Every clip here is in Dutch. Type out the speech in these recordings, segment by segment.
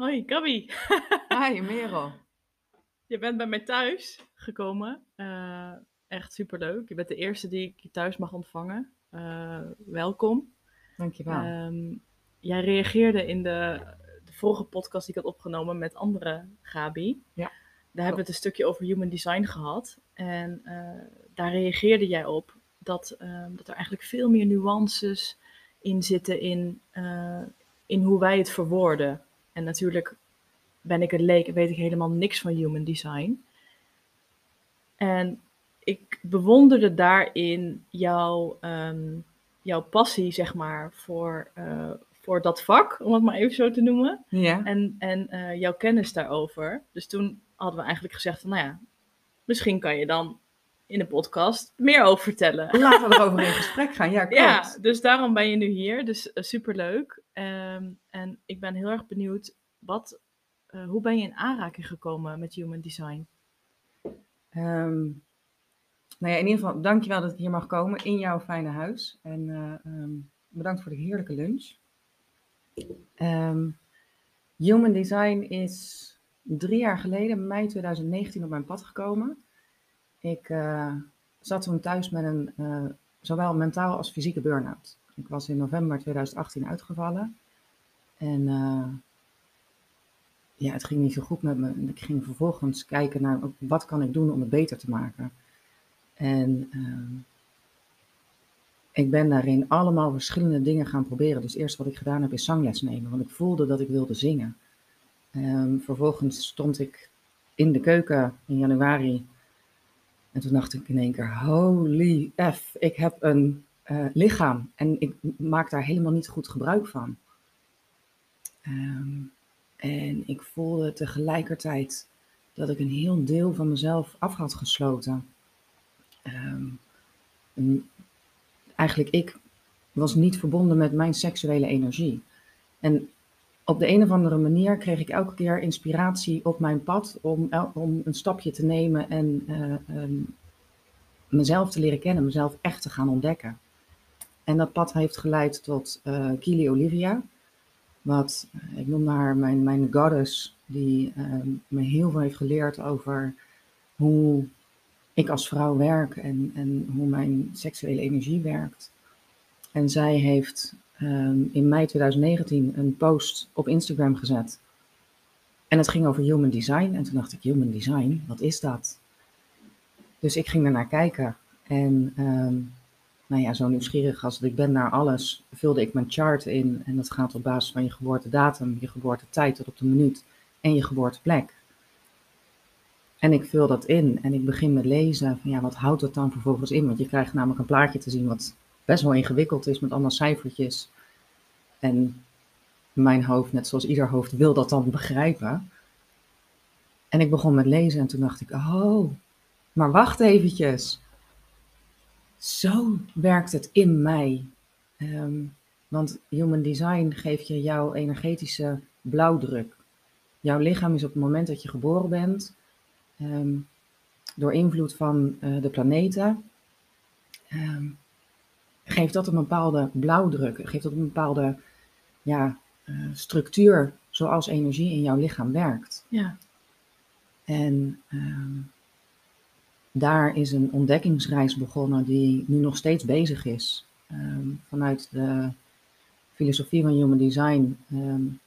Hoi, Gabi. Hi, Merel. Je bent bij mij thuis gekomen. Uh, echt superleuk. Je bent de eerste die ik thuis mag ontvangen. Uh, welkom. Dankjewel. Um, jij reageerde in de, de, vorige podcast die ik had opgenomen met andere Gabi. Ja. Daar hebben we het een stukje over human design gehad. En uh, daar reageerde jij op dat, ehm, dat er eigenlijk veel meer nuances in zitten in, in hoe wij het verwoorden. En natuurlijk ben ik een leek en weet ik helemaal niks van human design. En ik bewonderde daarin jouw, um, jouw passie, zeg maar, voor, uh, voor dat vak, om het maar even zo te noemen. Ja. En, en uh, jouw kennis daarover. Dus toen hadden we eigenlijk gezegd van, nou ja, misschien kan je dan in de podcast meer over vertellen. Laten we erover in gesprek gaan, ja, klopt. Ja, dus daarom ben je nu hier, dus uh, superleuk. Um, en ik ben heel erg benieuwd, wat, uh, hoe ben je in aanraking gekomen met human design? Um, nou ja, in ieder geval, dankjewel dat ik hier mag komen in jouw fijne huis. En uh, um, bedankt voor de heerlijke lunch. human design is drie jaar geleden, mei 2019, op mijn pad gekomen. Ik uh, zat toen thuis met een uh, zowel mentaal als fysieke burn-out. Ik was in november 2018 uitgevallen. En uh, ja, het ging niet zo goed met me. Ik ging vervolgens kijken naar wat kan ik doen om het beter te maken. En ik ben daarin allemaal verschillende dingen gaan proberen. Dus eerst wat ik gedaan heb is zangles nemen, want ik voelde dat ik wilde zingen. Um, vervolgens stond ik in de keuken in januari en toen dacht ik in één keer, holy F, ik heb een uh, lichaam en ik maak daar helemaal niet goed gebruik van. Um, en ik voelde tegelijkertijd dat ik een heel deel van mezelf af had gesloten. Um, eigenlijk, ik was niet verbonden met mijn seksuele energie. En op de een of andere manier kreeg ik elke keer inspiratie op mijn pad om, om een stapje te nemen en uh, um, mezelf te leren kennen, mezelf echt te gaan ontdekken. En dat pad heeft geleid tot uh, Kili Olivia, wat, ik noemde haar mijn, mijn goddess, die uh, me heel veel heeft geleerd over hoe ik als vrouw werk en, en hoe mijn seksuele energie werkt. En zij heeft um, in mei 2019 een post op Instagram gezet. En het ging over human design. En toen dacht ik, human design, wat is dat? Dus ik ging er naar kijken. En um, nou ja, zo nieuwsgierig als ik ben naar alles, vulde ik mijn chart in. En dat gaat op basis van je geboortedatum, je geboortetijd tot op de minuut en je geboorteplek. En ik vul dat in en ik begin met lezen van ja, wat houdt dat dan vervolgens in? Want je krijgt namelijk een plaatje te zien wat best wel ingewikkeld is met allemaal cijfertjes. En mijn hoofd, net zoals ieder hoofd, wil dat dan begrijpen. En ik begon met lezen en toen dacht ik, oh, maar wacht eventjes. Zo werkt het in mij. Um, want human design geeft je jouw energetische blauwdruk. Jouw lichaam is op het moment dat je geboren bent, um, door invloed van uh, de planeten, um, geeft dat een bepaalde blauwdruk, geeft dat een bepaalde ja, uh, structuur zoals energie in jouw lichaam werkt. Ja. En um, daar is een ontdekkingsreis begonnen die nu nog steeds bezig is. Um, vanuit de filosofie van Human Design um,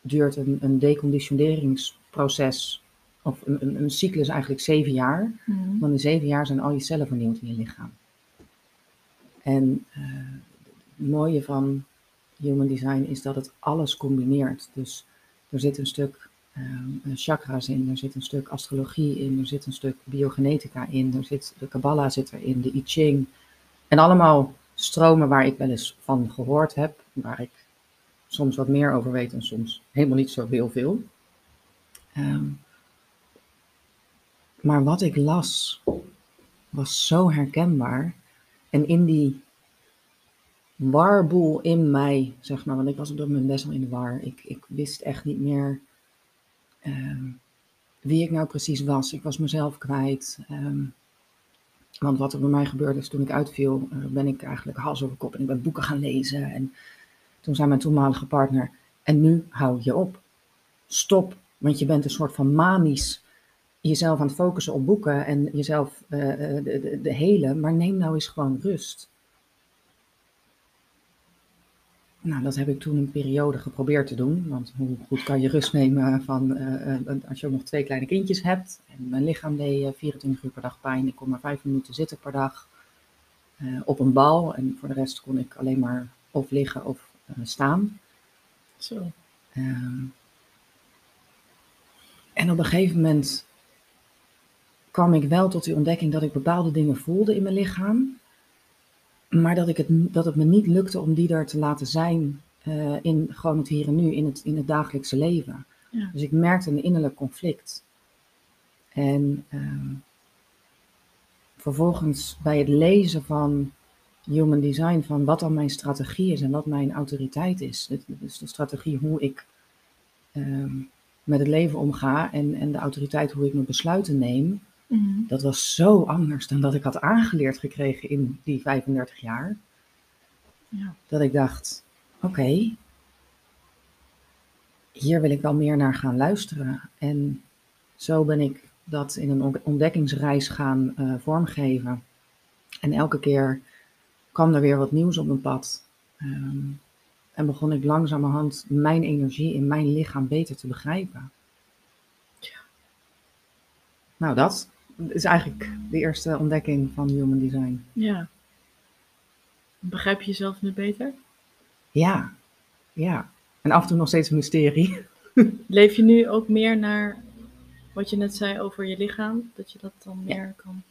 duurt een, een deconditioneringsproces, of een, een, een, cyclus eigenlijk zeven jaar. Mm. Want in zeven jaar zijn al je cellen vernieuwd in je lichaam. En uh, het mooie van Human Design is dat het alles combineert. Dus er zit een stuk um, chakra's in, er zit een stuk astrologie in, er zit een stuk biogenetica in, er zit, de Kabbalah zit erin, de I Ching. En allemaal stromen waar ik wel eens van gehoord heb, waar ik soms wat meer over weet en soms helemaal niet zo heel veel. Um, maar wat ik las was zo herkenbaar. En in die warboel in mij, zeg maar, want ik was op dat moment best wel in de war. Ik, ik wist echt niet meer um, wie ik nou precies was. Ik was mezelf kwijt. Um, want wat er bij mij gebeurde is toen ik uitviel, uh, ben ik eigenlijk hals over kop en ik ben boeken gaan lezen. En toen zei mijn toenmalige partner, en nu hou je op. stop, want je bent een soort van manisch jezelf aan het focussen op boeken en jezelf uh, de, de, de hele, maar neem nou eens gewoon rust. Nou, dat heb ik toen een periode geprobeerd te doen. Want hoe goed kan je rust nemen van uh, als je ook nog twee kleine kindjes hebt. En mijn lichaam deed 24 uur per dag pijn. Ik kon maar vijf minuten zitten per dag uh, op een bal. En voor de rest kon ik alleen maar of liggen of staan. Zo. Ehm, en op een gegeven moment kwam ik wel tot die ontdekking dat ik bepaalde dingen voelde in mijn lichaam. Maar dat, ik het, dat het me niet lukte om die er te laten zijn uh, in gewoon het hier en nu, in het, in het dagelijkse leven. Ja. Dus ik merkte een innerlijk conflict. En uh, vervolgens bij het lezen van Human Design, van wat dan mijn strategie is en wat mijn autoriteit is. Dus de strategie hoe ik uh, met het leven omga en, en de autoriteit hoe ik mijn besluiten neem. Mhm. Dat was zo anders dan dat ik had aangeleerd gekregen in die 35 jaar. Ja. Dat ik dacht, oké, hier wil ik wel meer naar gaan luisteren. En zo ben ik dat in een ontdekkingsreis gaan uh, vormgeven. En elke keer kwam er weer wat nieuws op mijn pad. Um, en begon ik langzamerhand mijn energie in mijn lichaam beter te begrijpen. Ja. Nou, dat is eigenlijk de eerste ontdekking van Human Design. Ja. Begrijp je jezelf nu beter? Ja, ja. En af en toe nog steeds een mysterie. Leef je nu ook meer naar wat je net zei over je lichaam? Dat je dat dan meer Ja. kan.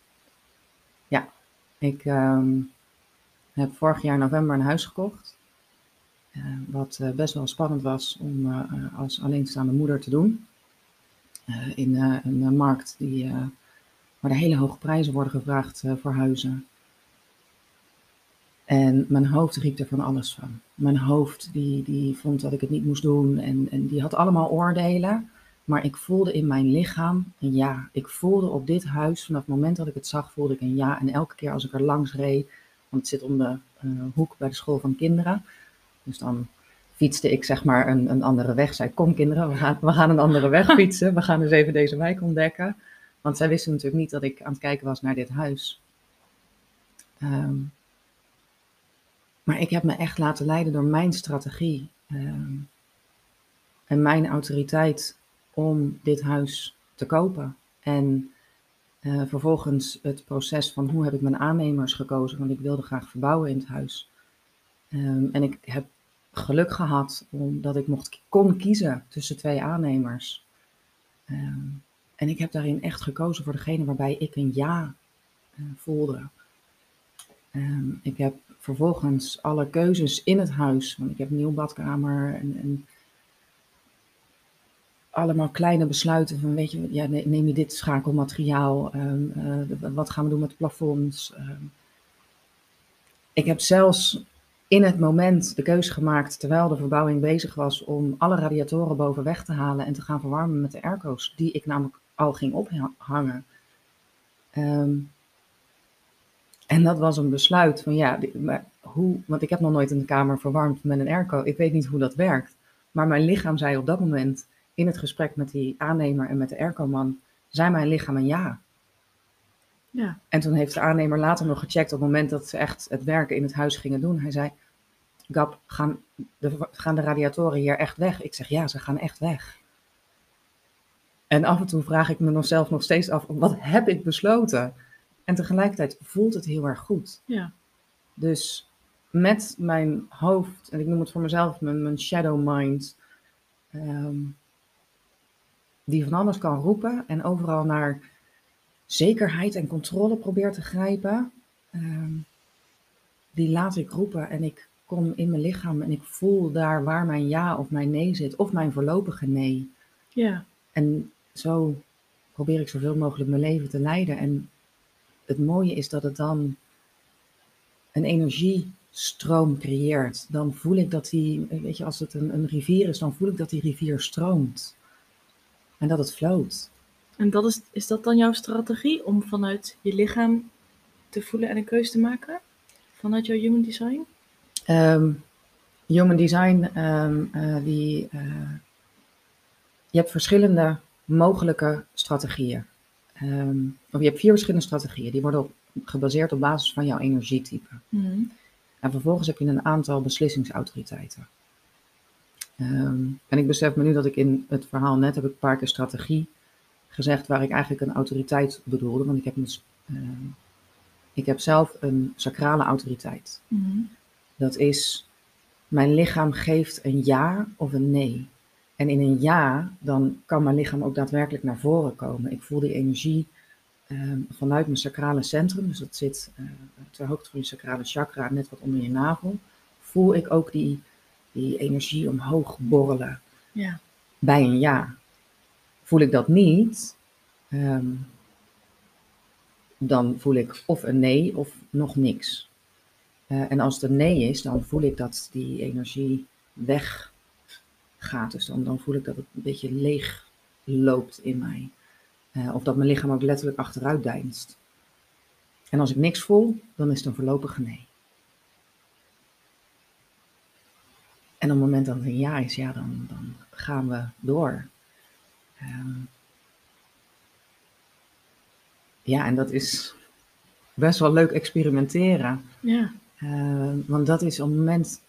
Ja, ik ehm, heb vorig jaar november een huis gekocht. Eh, wat eh, best wel spannend was om eh, als alleenstaande moeder te doen. In een markt die, waar er hele hoge prijzen worden gevraagd eh, voor huizen. En mijn hoofd riep er van alles van. Mijn hoofd die, die vond dat ik het niet moest doen en, en die had allemaal oordelen. Maar ik voelde in mijn lichaam een ja. Ik voelde op dit huis, vanaf het moment dat ik het zag, voelde ik een ja. En elke keer als ik er langs reed, want het zit om de eh, hoek bij de school van kinderen. Dus dan fietste ik zeg maar een, een andere weg. Zei, kom kinderen, we gaan, we gaan een andere weg fietsen. We gaan eens even deze wijk ontdekken. Want zij wisten natuurlijk niet dat ik aan het kijken was naar dit huis. Ehm, maar ik heb me echt laten leiden door mijn strategie. ehm, en mijn autoriteit om dit huis te kopen. En eh, vervolgens het proces van hoe heb ik mijn aannemers gekozen, want ik wilde graag verbouwen in het huis. Ehm, en ik heb geluk gehad omdat ik mocht, kon kiezen tussen twee aannemers. Ehm, en ik heb daarin echt gekozen voor degene waarbij ik een ja eh, voelde. Ehm, ik heb vervolgens alle keuzes in het huis, want ik heb een nieuwe badkamer en, allemaal kleine besluiten van, weet je, ja, ne- neem je dit schakelmateriaal, ehm, eh, wat gaan we doen met de plafonds. ehm. ik heb zelfs in het moment de keuze gemaakt, terwijl de verbouwing bezig was, om alle radiatoren boven weg te halen en te gaan verwarmen met de airco's, die ik namelijk al ging ophangen. Ehm, en dat was een besluit van ja, maar hoe, want ik heb nog nooit een kamer verwarmd met een airco. Ik weet niet hoe dat werkt. Maar mijn lichaam zei op dat moment in het gesprek met die aannemer en met de airco-man, zei mijn lichaam een ja. Ja. En toen heeft de aannemer later nog gecheckt op het moment dat ze echt het werken in het huis gingen doen. Hij zei, Gab, gaan de, gaan de radiatoren hier echt weg? Ik zeg, ja, ze gaan echt weg. En af en toe vraag ik me nog zelf nog steeds af, wat heb ik besloten? En tegelijkertijd voelt het heel erg goed. Ja. Dus met mijn hoofd, en ik noem het voor mezelf mijn, mijn shadow mind, ehm, die van alles kan roepen en overal naar zekerheid en controle probeert te grijpen, ehm, die laat ik roepen en ik kom in mijn lichaam en ik voel daar waar mijn ja of mijn nee zit, of mijn voorlopige nee. Ja. En zo probeer ik zoveel mogelijk mijn leven te leiden. En het mooie is dat het dan een energiestroom creëert. Dan voel ik dat die, weet je, als het een, een rivier is, dan voel ik dat die rivier stroomt. En dat het floot. En dat is, is dat dan jouw strategie om vanuit je lichaam te voelen en een keuze te maken? Vanuit jouw human design? Ehm, human design, ehm, eh, die, eh, je hebt verschillende mogelijke strategieën. Ehm, of je hebt vier verschillende strategieën. Die worden op, gebaseerd op basis van jouw energietype. Mhm. En vervolgens heb je een aantal beslissingsautoriteiten. Ehm, en ik besef me nu dat ik in het verhaal net heb ik een paar keer strategie gezegd waar ik eigenlijk een autoriteit bedoelde. Want ik heb, een ehm, ik heb zelf een sacrale autoriteit. Mhm. Dat is, mijn lichaam geeft een ja of een nee. En in een ja, dan kan mijn lichaam ook daadwerkelijk naar voren komen. Ik voel die energie ehm, vanuit mijn sacrale centrum, dus dat zit eh, ter hoogte van je sacrale chakra, net wat onder je navel. Voel ik ook die, die energie omhoog borrelen Ja. bij een ja. Voel ik dat niet, ehm, dan voel ik of een nee of nog niks. Eh, en als het een nee is, dan voel ik dat die energie weggaat. Dus dan, dan voel ik dat het een beetje leeg loopt in mij. Eh, of dat mijn lichaam ook letterlijk achteruit deinst. En als ik niks voel, dan is het een voorlopige nee. En op het moment dat het een ja is, ja, dan, dan gaan we door. Ehm, ja, en dat is best wel leuk experimenteren. Ja. Eh, want dat is op het moment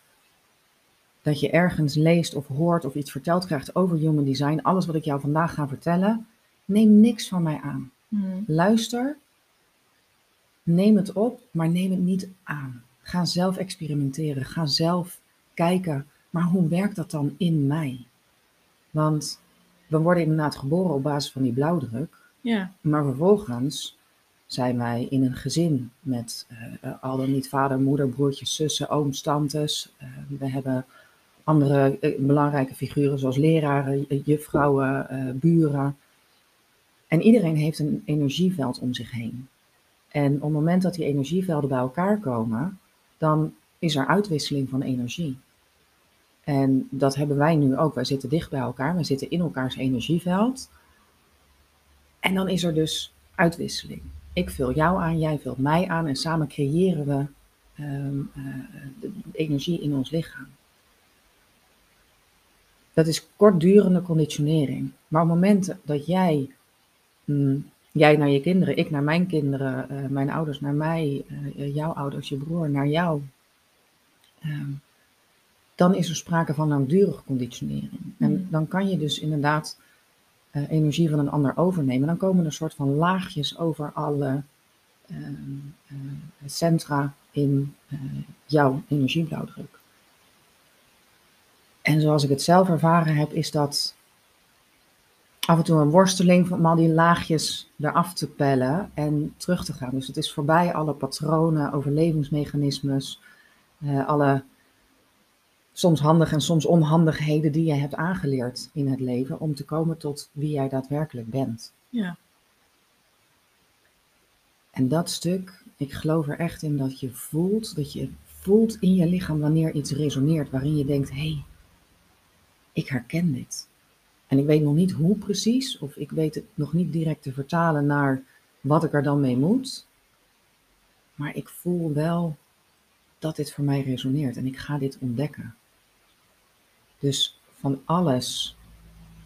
dat je ergens leest of hoort of iets verteld krijgt over human design, alles wat ik jou vandaag ga vertellen, neem niks van mij aan. Mhm. Luister, neem het op, maar neem het niet aan. Ga zelf experimenteren, ga zelf kijken, maar hoe werkt dat dan in mij? Want we worden inderdaad geboren op basis van die blauwdruk, Ja. maar vervolgens zijn wij in een gezin met eh, al dan niet vader, moeder, broertjes, zussen, ooms, tantes. Eh, we hebben andere eh, belangrijke figuren zoals leraren, eh, juffrouwen, eh, buren. En iedereen heeft een energieveld om zich heen. En op het moment dat die energievelden bij elkaar komen, dan is er uitwisseling van energie. En dat hebben wij nu ook. Wij zitten dicht bij elkaar, we zitten in elkaars energieveld. En dan is er dus uitwisseling. Ik vul jou aan, jij vult mij aan en samen creëren we ehm, eh, de energie in ons lichaam. Dat is kortdurende conditionering. Maar op het moment dat jij, mm, jij naar je kinderen, ik naar mijn kinderen, eh, mijn ouders naar mij, eh, jouw ouders, je broer naar jou, ehm, dan is er sprake van langdurige conditionering. En Mm. dan kan je dus inderdaad eh, energie van een ander overnemen. Dan komen er een soort van laagjes over alle ehm, eh, centra in eh, jouw energieblauwdruk. En zoals ik het zelf ervaren heb, is dat af en toe een worsteling om al die laagjes eraf te pellen en terug te gaan. Dus het is voorbij alle patronen, overlevingsmechanismes, eh, alle soms handige en soms onhandigheden die je hebt aangeleerd in het leven om te komen tot wie jij daadwerkelijk bent. Ja. En dat stuk, ik geloof er echt in dat je voelt, dat je voelt in je lichaam wanneer iets resoneert, waarin je denkt, hé, hey, ik herken dit. En ik weet nog niet hoe precies, of ik weet het nog niet direct te vertalen naar wat ik er dan mee moet. Maar ik voel wel dat dit voor mij resoneert en ik ga dit ontdekken. Dus van alles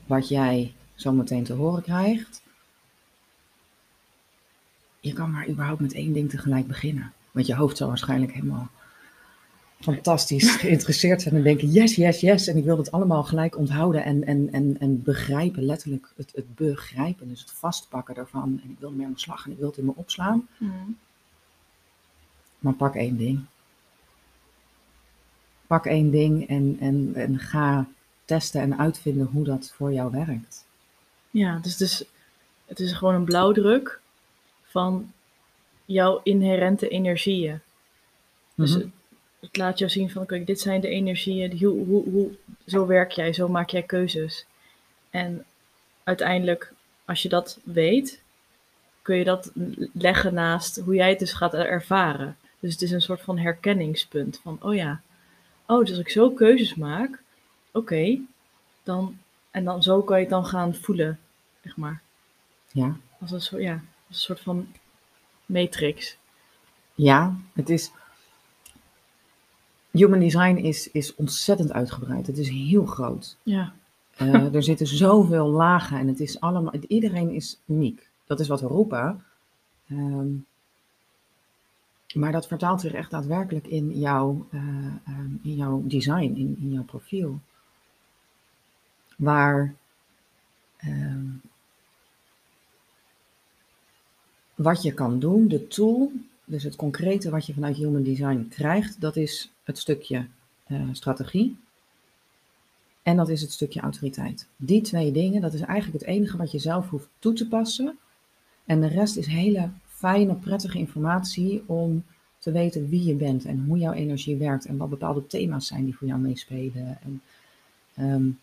wat jij zo meteen te horen krijgt, je kan maar überhaupt met één ding tegelijk beginnen. Want je hoofd zal waarschijnlijk helemaal fantastisch geïnteresseerd zijn en denken, yes, yes, yes. En ik wil het allemaal gelijk onthouden en, en, en, en begrijpen, letterlijk het, het begrijpen, dus het vastpakken daarvan. En ik wil ermee aan de slag en ik wil het in me opslaan. Mhm. Maar pak één ding. Pak één ding en, en, en ga testen en uitvinden hoe dat voor jou werkt. Ja, dus het is, het is gewoon een blauwdruk van jouw inherente energieën. Dus Mhm. Het laat jou zien van, oké, dit zijn de energieën, die, hoe, hoe, hoe, zo werk jij, zo maak jij keuzes. En uiteindelijk, als je dat weet, kun je dat leggen naast hoe jij het dus gaat ervaren. Dus het is een soort van herkenningspunt van, oh ja, oh, dus als ik zo keuzes maak, oké, dan, en dan zo kan je het dan gaan voelen, zeg maar. Ja. Als een soort, ja, als een soort van matrix. ja, het is. Human design is, is ontzettend uitgebreid. Het is heel groot. Ja, Eh, er zitten zoveel lagen en het is allemaal, iedereen is uniek. Dat is wat we roepen. Ehm, maar dat vertaalt zich echt daadwerkelijk in jouw, eh, ehm, in jouw design, in, in jouw profiel. Waar ehm, wat je kan doen, de tool, dus het concrete wat je vanuit Human Design krijgt, dat is het stukje uh, strategie. En dat is het stukje autoriteit. Die twee dingen, dat is eigenlijk het enige wat je zelf hoeft toe te passen. En de rest is hele fijne, prettige informatie om te weten wie je bent en hoe jouw energie werkt en wat bepaalde thema's zijn die voor jou meespelen. En um,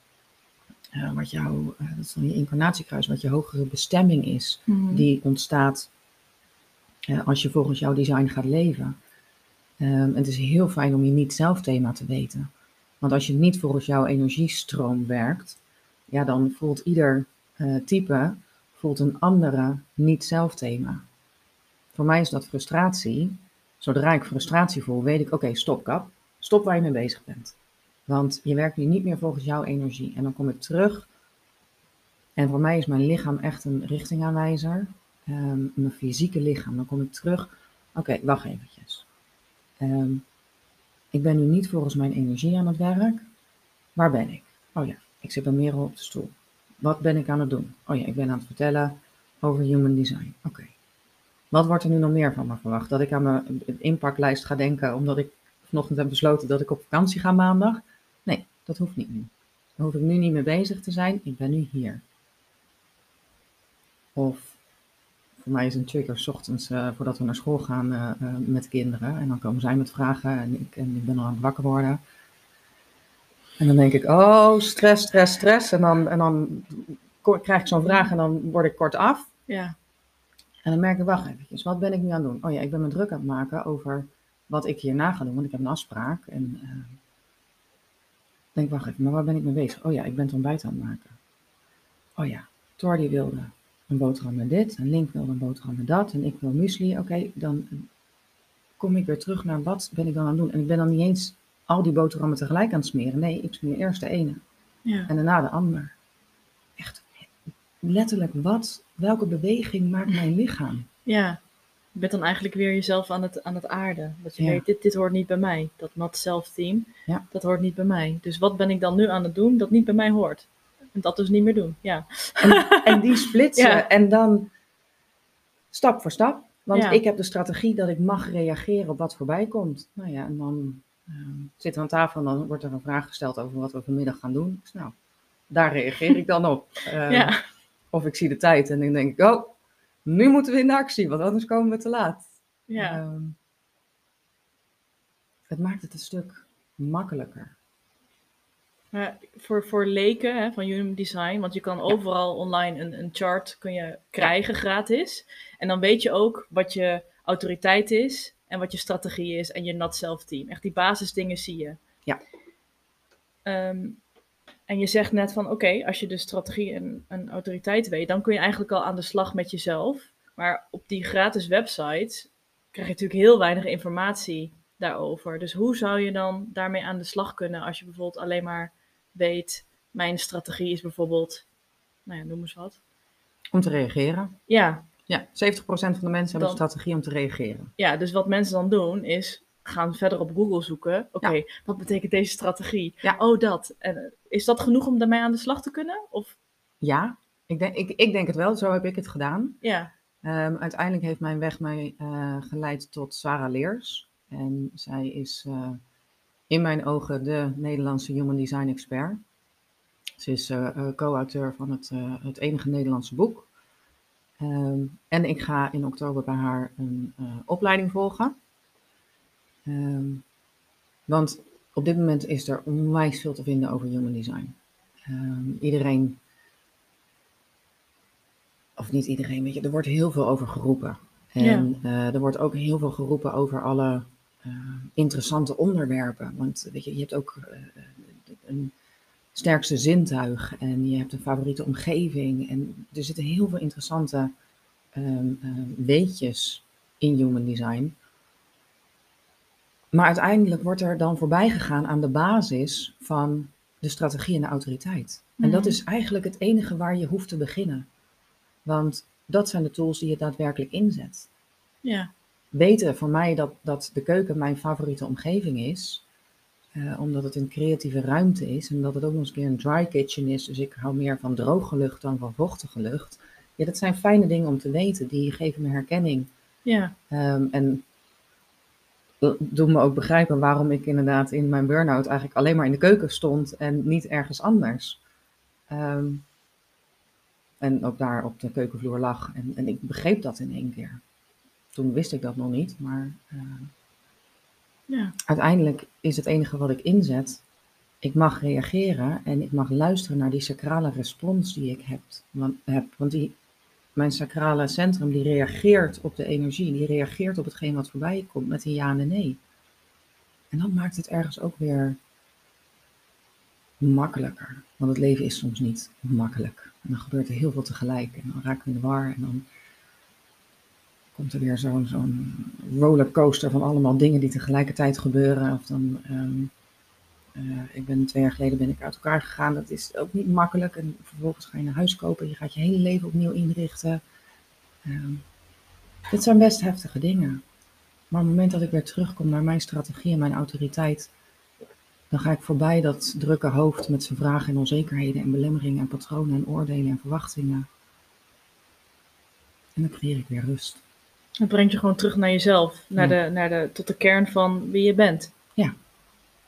uh, wat jouw, uh, dat is dan je incarnatiekruis, wat je hogere bestemming is, Mhm. die ontstaat uh, als je volgens jouw design gaat leven. Um, het is heel fijn om je niet-zelf thema te weten. Want als je niet volgens jouw energiestroom werkt, ja, dan voelt ieder uh, type voelt een andere niet-zelf thema. Voor mij is dat frustratie. Zodra ik frustratie voel, weet ik, oké, stop kap. Stop waar je mee bezig bent. Want je werkt nu niet meer volgens jouw energie. En dan kom ik terug. En voor mij is mijn lichaam echt een richtingaanwijzer. Um, mijn fysieke lichaam. Dan kom ik terug. Oké, wacht eventjes. Um, ik ben nu niet volgens mijn energie aan het werk. Waar ben ik? Oh ja, ik zit bij Merel op de stoel. Wat ben ik aan het doen? Oh ja, ik ben aan het vertellen over human design. Oké. Wat wordt er nu nog meer van me verwacht? Dat ik aan mijn inpaklijst ga denken omdat ik vanochtend heb besloten dat ik op vakantie ga maandag? Nee, dat hoeft niet nu. Daar hoef ik nu niet mee bezig te zijn. Ik ben nu hier. Of voor mij is een trigger 's ochtends uh, voordat we naar school gaan uh, uh, met kinderen. En dan komen zij met vragen en ik, en ik ben al aan het wakker worden. En dan denk ik, oh, stress, stress, stress. En dan, en dan krijg ik zo'n vraag en dan word ik kort af. Ja. En dan merk ik, wacht eventjes, wat ben ik nu aan het doen? Oh ja, ik ben me druk aan het maken over wat ik hierna ga doen, want ik heb een afspraak. En denk, wacht even, maar waar ben ik mee bezig? Oh ja, ik ben het ontbijt aan het maken. Oh ja, Thor die wilde een boterham met dit, en Link wilde een boterham met dat, en ik wil muesli. Oké, okay, dan kom ik weer terug naar wat ben ik dan aan het doen? En ik ben dan niet eens al die boterhammen tegelijk aan het smeren. Nee, ik smeer eerst de ene Ja. en daarna de ander. Echt letterlijk, wat, welke beweging maakt mijn lichaam? ja. Je bent dan eigenlijk weer jezelf aan het, aan het aarden. Dat je Ja. weet, dit, dit hoort niet bij mij. Dat not self team, Ja. dat hoort niet bij mij. Dus wat ben ik dan nu aan het doen dat niet bij mij hoort? En dat dus niet meer doen, ja. En die splitsen Ja. en dan stap voor stap. Want Ja. ik heb de strategie dat ik mag reageren op wat voorbij komt. Nou ja, en dan ehm, zitten we aan tafel en dan wordt er een vraag gesteld over wat we vanmiddag gaan doen. Dus nou, daar reageer ik dan op. Ehm, ja. Of ik zie de tijd en dan denk ik, oh, nu moeten we in de actie, want anders komen we te laat. ja. Ehm, het maakt het een stuk makkelijker. Maar voor, voor leken hè, van Human Design, want je kan overal online een, een chart kun je krijgen gratis. En dan weet je ook wat je autoriteit is en wat je strategie is en je not self team. Echt die basisdingen zie je. Ja. Ehm, en je zegt net van oké, als je de strategie en, en autoriteit weet, dan kun je eigenlijk al aan de slag met jezelf. Maar op die gratis website krijg je natuurlijk heel weinig informatie daarover. Dus hoe zou je dan daarmee aan de slag kunnen als je bijvoorbeeld alleen maar weet, mijn strategie is bijvoorbeeld, nou ja, noem eens wat. Om te reageren. Ja, Ja, 70% van de mensen hebben Dan- een strategie om te reageren. ja, dus wat mensen dan doen is gaan verder op Google zoeken. Oké, wat betekent deze strategie? Ja. Oh, dat. En eh, is dat genoeg om daarmee aan de slag te kunnen? Of Ja, ik denk, ik, ik denk het wel. Zo heb ik het gedaan. ja, Ehm, uiteindelijk heeft mijn weg mij eh, geleid tot Sarah Leers. En zij is eh, in mijn ogen de Nederlandse Human Design expert. Ze is eh, eh, co-auteur van het, eh, het enige Nederlandse boek. Ehm, en ik ga in oktober bij haar een opleiding volgen. Ehm, want op dit moment is er onwijs veel te vinden over human design. Ehm, iedereen of niet iedereen, weet je, er wordt heel veel over geroepen. En er wordt ook heel veel geroepen over alle interessante onderwerpen. Want weet je, je hebt ook eh, een sterkste zintuig en je hebt een favoriete omgeving. En er zitten heel veel interessante ehm, eh, weetjes in human design. Maar uiteindelijk wordt er dan voorbij gegaan aan de basis van de strategie en de autoriteit. En dat Mhm. is eigenlijk het enige waar je hoeft te beginnen. Want dat zijn de tools die je daadwerkelijk inzet. Ja. Weten voor mij dat, dat de keuken mijn favoriete omgeving is, eh, omdat het een creatieve ruimte is en dat het ook nog eens een keer een dry kitchen is, dus ik hou meer van droge lucht dan van vochtige lucht. Ja, dat zijn fijne dingen om te weten, die geven me herkenning. Ja. Ehm, en doen me ook begrijpen waarom ik inderdaad in mijn burn-out eigenlijk alleen maar in de keuken stond en niet ergens anders. Ehm, en ook daar op de keukenvloer lag. En, en ik begreep dat in één keer. Toen wist ik dat nog niet, maar eh, Ja. uiteindelijk is het enige wat ik inzet. Ik mag reageren en ik mag luisteren naar die sacrale respons die ik heb. Want, heb, want die, mijn sacrale centrum die reageert op de energie, die reageert op hetgeen wat voorbij komt met een ja en een nee. En dat maakt het ergens ook weer makkelijker. Want het leven is soms niet makkelijk. En dan gebeurt er heel veel tegelijk. En dan raak ik in de war en dan komt er weer zo'n rollercoaster van allemaal dingen die tegelijkertijd gebeuren. Of dan, ehm, eh, ik ben twee jaar geleden ben ik uit elkaar gegaan. Dat is ook niet makkelijk. En vervolgens ga je een huis kopen. Je gaat je hele leven opnieuw inrichten. Ehm, dit zijn best heftige dingen. Maar op het moment dat ik weer terugkom naar mijn strategie en mijn autoriteit, dan ga ik voorbij dat drukke hoofd met zijn vragen en onzekerheden en belemmeringen en patronen en oordelen en verwachtingen. En dan creëer ik weer rust. Het brengt je gewoon terug naar jezelf. Naar Ja. de, naar de, tot de kern van wie je bent. Ja.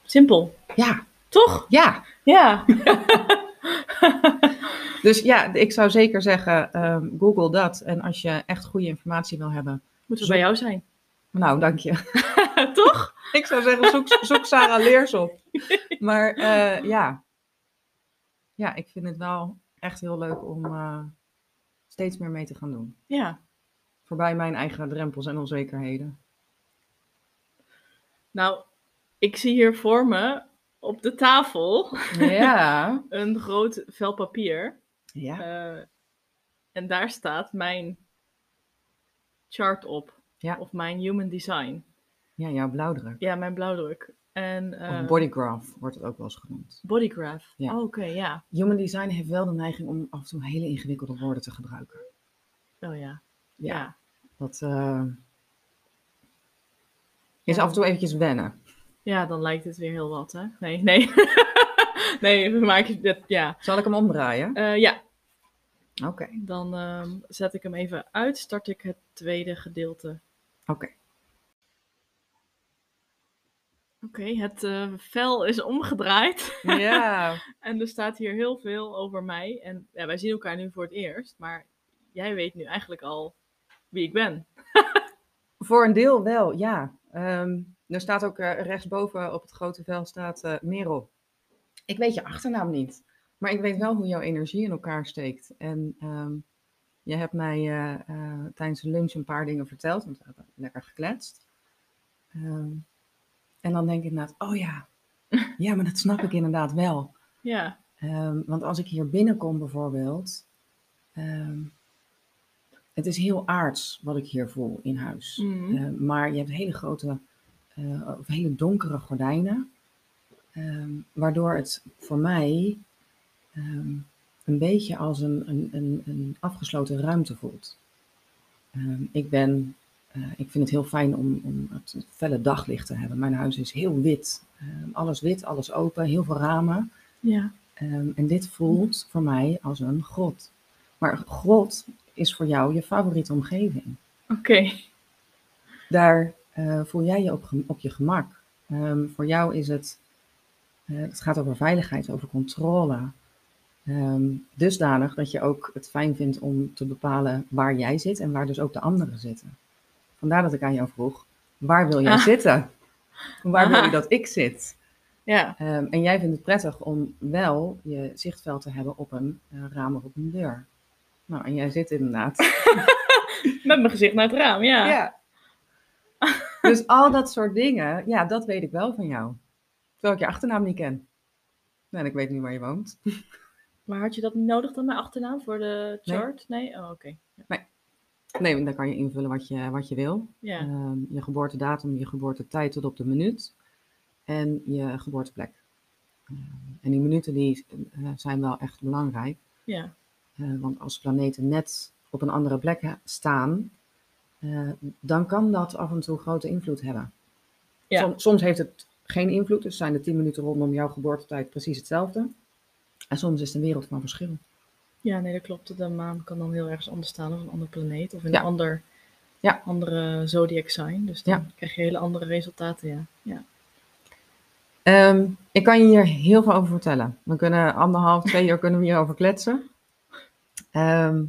Simpel. Ja, Toch? ja. Ja. Dus ja, ik zou zeker zeggen, ehm, google dat. En als je echt goede informatie wil hebben, Moeten we bij jou zijn. nou dank je. Toch? Ik zou zeggen, zoek, zoek Sarah Leers op. Maar eh, ja. ja, ik vind het wel echt heel leuk om eh, steeds meer mee te gaan doen. Ja. Voorbij mijn eigen drempels en onzekerheden. Nou, ik zie hier voor me op de tafel Ja. een groot vel papier. Ja. Eh, en daar staat mijn chart op. Ja. Of mijn human design. ja, jouw blauwdruk. Ja, mijn blauwdruk. En Of bodygraph wordt het ook wel eens genoemd. bodygraph. Ja. Oh, Oké, ja. Human design heeft wel de neiging om af en toe hele ingewikkelde woorden te gebruiken. Oh ja. Ja. Ja. Dat eh, is Ja. af en toe eventjes wennen. Ja, dan lijkt het weer heel wat, hè? Nee, nee. nee, we maken het, ja. Zal ik hem omdraaien? Eh, ja, Oké. dan ehm, zet ik hem even uit, start ik het tweede gedeelte. Oké. Oké, het eh, vel is omgedraaid. Ja. En er staat hier heel veel over mij. En ja, wij zien elkaar nu voor het eerst, maar jij weet nu eigenlijk al wie ik ben. Voor een deel wel, ja. Ehm, er staat ook eh, rechtsboven op het grote vel staat eh, Merel. Ik weet je achternaam niet, maar ik weet wel hoe jouw energie in elkaar steekt. En ehm, je hebt mij eh, tijdens de lunch een paar dingen verteld, want we hebben lekker gekletst. Ehm, en dan denk ik inderdaad, oh ja, ja, maar dat snap ik inderdaad wel. Ja, want als ik hier binnenkom bijvoorbeeld, het is heel aards wat ik hier voel in huis. Mhm. Eh, maar je hebt hele grote, eh, of hele donkere gordijnen, ehm, waardoor het voor mij ehm, een beetje als een, een, een, een afgesloten ruimte voelt. Ehm, ik ben, eh, ik vind het heel fijn om, om het felle daglicht te hebben. Mijn huis is heel wit, alles wit, alles open, heel veel ramen. ja, en dit voelt voor mij als een grot. Maar een grot is voor jou je favoriete omgeving. oké. Daar eh, voel jij je op, op je gemak. Ehm, voor jou is het, eh, het gaat over veiligheid, over controle. Ehm, dusdanig dat je ook het fijn vindt om te bepalen waar jij zit en waar dus ook de anderen zitten. Vandaar dat ik aan jou vroeg, waar wil jij Ah. zitten? Waar wil je Aha. dat ik zit? Ja, Ehm, en jij vindt het prettig om wel je zichtveld te hebben op een eh, raam of op een deur. Nou, en jij zit inderdaad. met mijn gezicht naar het raam, ja. Ja. Dus al dat soort dingen, ja, dat weet ik wel van jou. Terwijl ik je achternaam niet ken. Nou, en ik weet nu waar je woont. Maar had je dat niet nodig dan, mijn achternaam, voor de Nee. chart? Nee? Oh, oké. Nee, want dan kan je invullen wat je, wat je wil. Ja, Ehm, je geboortedatum, je geboortetijd tot op de minuut. En je geboorteplek. Eh, en die minuten die, eh, zijn wel echt belangrijk. Ja. Eh, want als planeten net op een andere plek staan, eh, dan kan dat af en toe grote invloed hebben. Ja. Som- soms heeft het geen invloed, dus zijn de 10 minuten rondom jouw geboortetijd precies hetzelfde. En soms is het een wereld van verschil. Ja, nee, dat klopt. De maan kan dan heel ergens anders staan, of een andere planeet, of in Ja. een ander, Ja. andere zodiac sign. Dus dan Ja. krijg je hele andere resultaten, ja. ja. Ehm, ik kan je hier heel veel over vertellen. We kunnen anderhalf, twee uur kunnen we hierover kletsen. Ehm,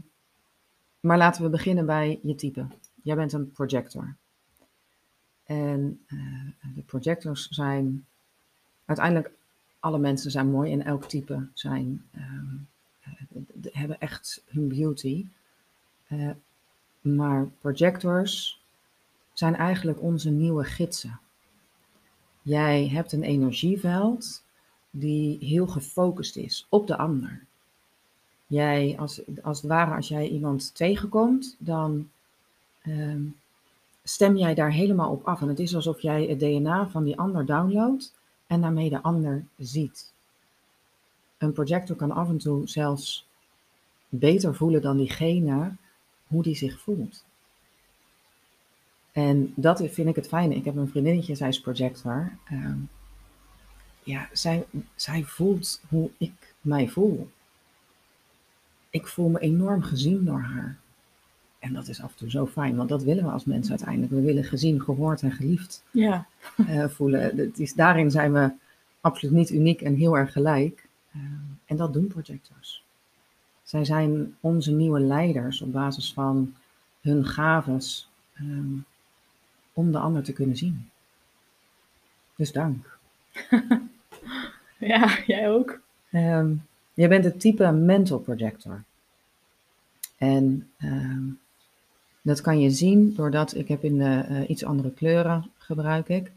maar laten we beginnen bij je type. Jij bent een projector. En eh, de projectors zijn uiteindelijk alle mensen zijn mooi en elk type zijn, ehm, eh, hebben echt hun beauty. Eh, maar projectors zijn eigenlijk onze nieuwe gidsen. Jij hebt een energieveld die heel gefocust is op de ander. Jij, als, als het ware, als jij iemand tegenkomt, dan ehm, stem jij daar helemaal op af. En het is alsof jij het DNA van die ander downloadt en daarmee de ander ziet. Een projector kan af en toe zelfs beter voelen dan diegene hoe die zich voelt. En dat vind ik het fijne. Ik heb een vriendinnetje, zij is projector. Ehm, ja, zij, zij voelt hoe ik mij voel. Ik voel me enorm gezien door haar. En dat is af en toe zo fijn, want dat willen we als mensen uiteindelijk. We willen gezien, gehoord en geliefd Ja, eh, voelen. Het is, daarin zijn we absoluut niet uniek en heel erg gelijk. Ehm, en dat doen projectors. Zij zijn onze nieuwe leiders op basis van hun gaves ehm, om de ander te kunnen zien. Dus dank. ja jij ook. Ehm, jij bent het type mental projector. En ehm, dat kan je zien doordat ik heb in de eh, iets andere kleuren gebruik ik.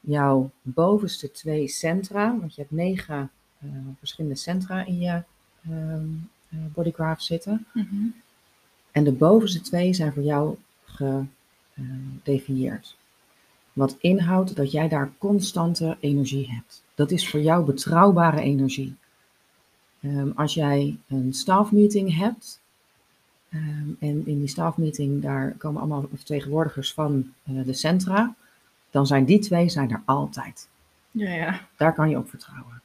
Jouw bovenste twee centra, want je hebt negen eh, verschillende centra in je ehm eh, bodygraph zitten. Mhm. En de bovenste twee zijn voor jou gedefinieerd. Wat inhoudt dat jij daar constante energie hebt. Dat is voor jou betrouwbare energie. Ehm, als jij een stafmeeting hebt, ehm, en in die stafmeeting daar komen allemaal vertegenwoordigers van eh, de centra, dan zijn die twee zijn er altijd. Ja, ja. Daar kan je op vertrouwen.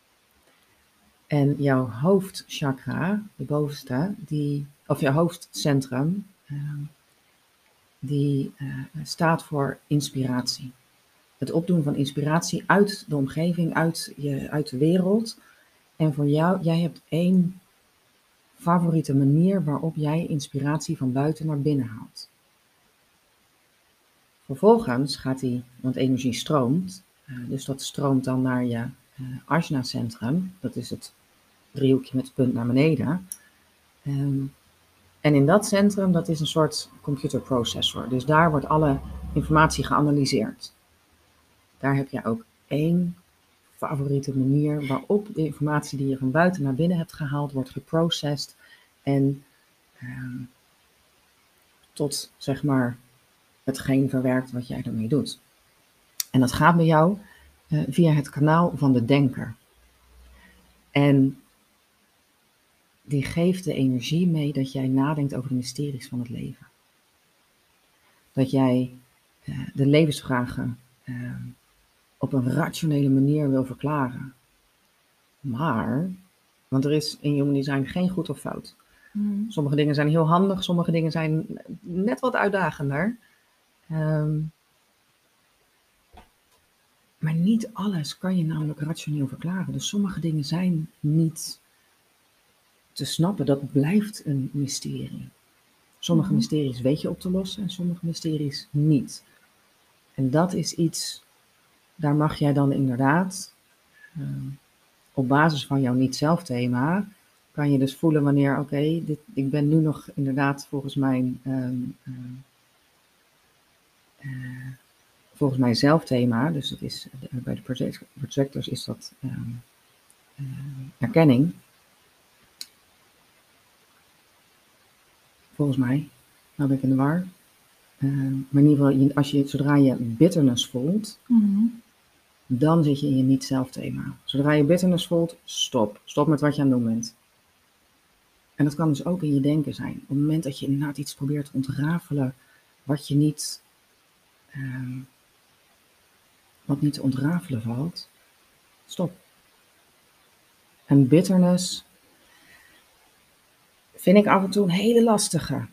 En jouw hoofdchakra, de bovenste, die, of je hoofdcentrum, ehm, die eh, staat voor inspiratie. Het opdoen van inspiratie uit de omgeving, uit, je, uit de wereld. En voor jou, jij hebt één favoriete manier waarop jij inspiratie van buiten naar binnen haalt. Vervolgens gaat die, want energie stroomt, eh, dus dat stroomt dan naar je eh Ajna-centrum. Dat is het driehoekje met het punt naar beneden. Ehm, en in dat centrum, dat is een soort computerprocessor. Dus daar wordt alle informatie geanalyseerd. Daar heb je ook één favoriete manier waarop de informatie die je van buiten naar binnen hebt gehaald, wordt geprocessed en ehm, tot zeg maar hetgeen verwerkt wat jij ermee doet. En dat gaat bij jou eh, via het kanaal van de denker. En die geeft de energie mee dat jij nadenkt over de mysteries van het leven. Dat jij eh, de levensvragen eh, op een rationele manier wil verklaren. Maar, want er is in human design geen goed of fout. Mhm. Sommige dingen zijn heel handig, sommige dingen zijn net wat uitdagender. Ehm, maar niet alles kan je namelijk rationeel verklaren. Dus sommige dingen zijn niet te snappen. Dat blijft een mysterie. Sommige Mhm. mysteries weet je op te lossen en sommige mysteries niet. En dat is iets, daar mag jij dan inderdaad, ehm, op basis van jouw niet-zelf-thema, kan je dus voelen wanneer, oké, ik ben nu nog inderdaad volgens mijn, ehm, ehm, eh, volgens mijn zelfthema, dus dat is, eh, bij de project, projectors is dat eh, erkenning. Volgens mij, nou ben ik in de war. Maar in ieder geval, als je, zodra je bitterness voelt, Mhm. Dan zit je in je niet-zelf thema. Zodra je bitterness voelt, stop. Stop met wat je aan het doen bent. En dat kan dus ook in je denken zijn. Op het moment dat je inderdaad iets probeert te ontrafelen, wat je niet, ehm, wat niet te ontrafelen valt, stop. En bitterness vind ik af en toe een hele lastige.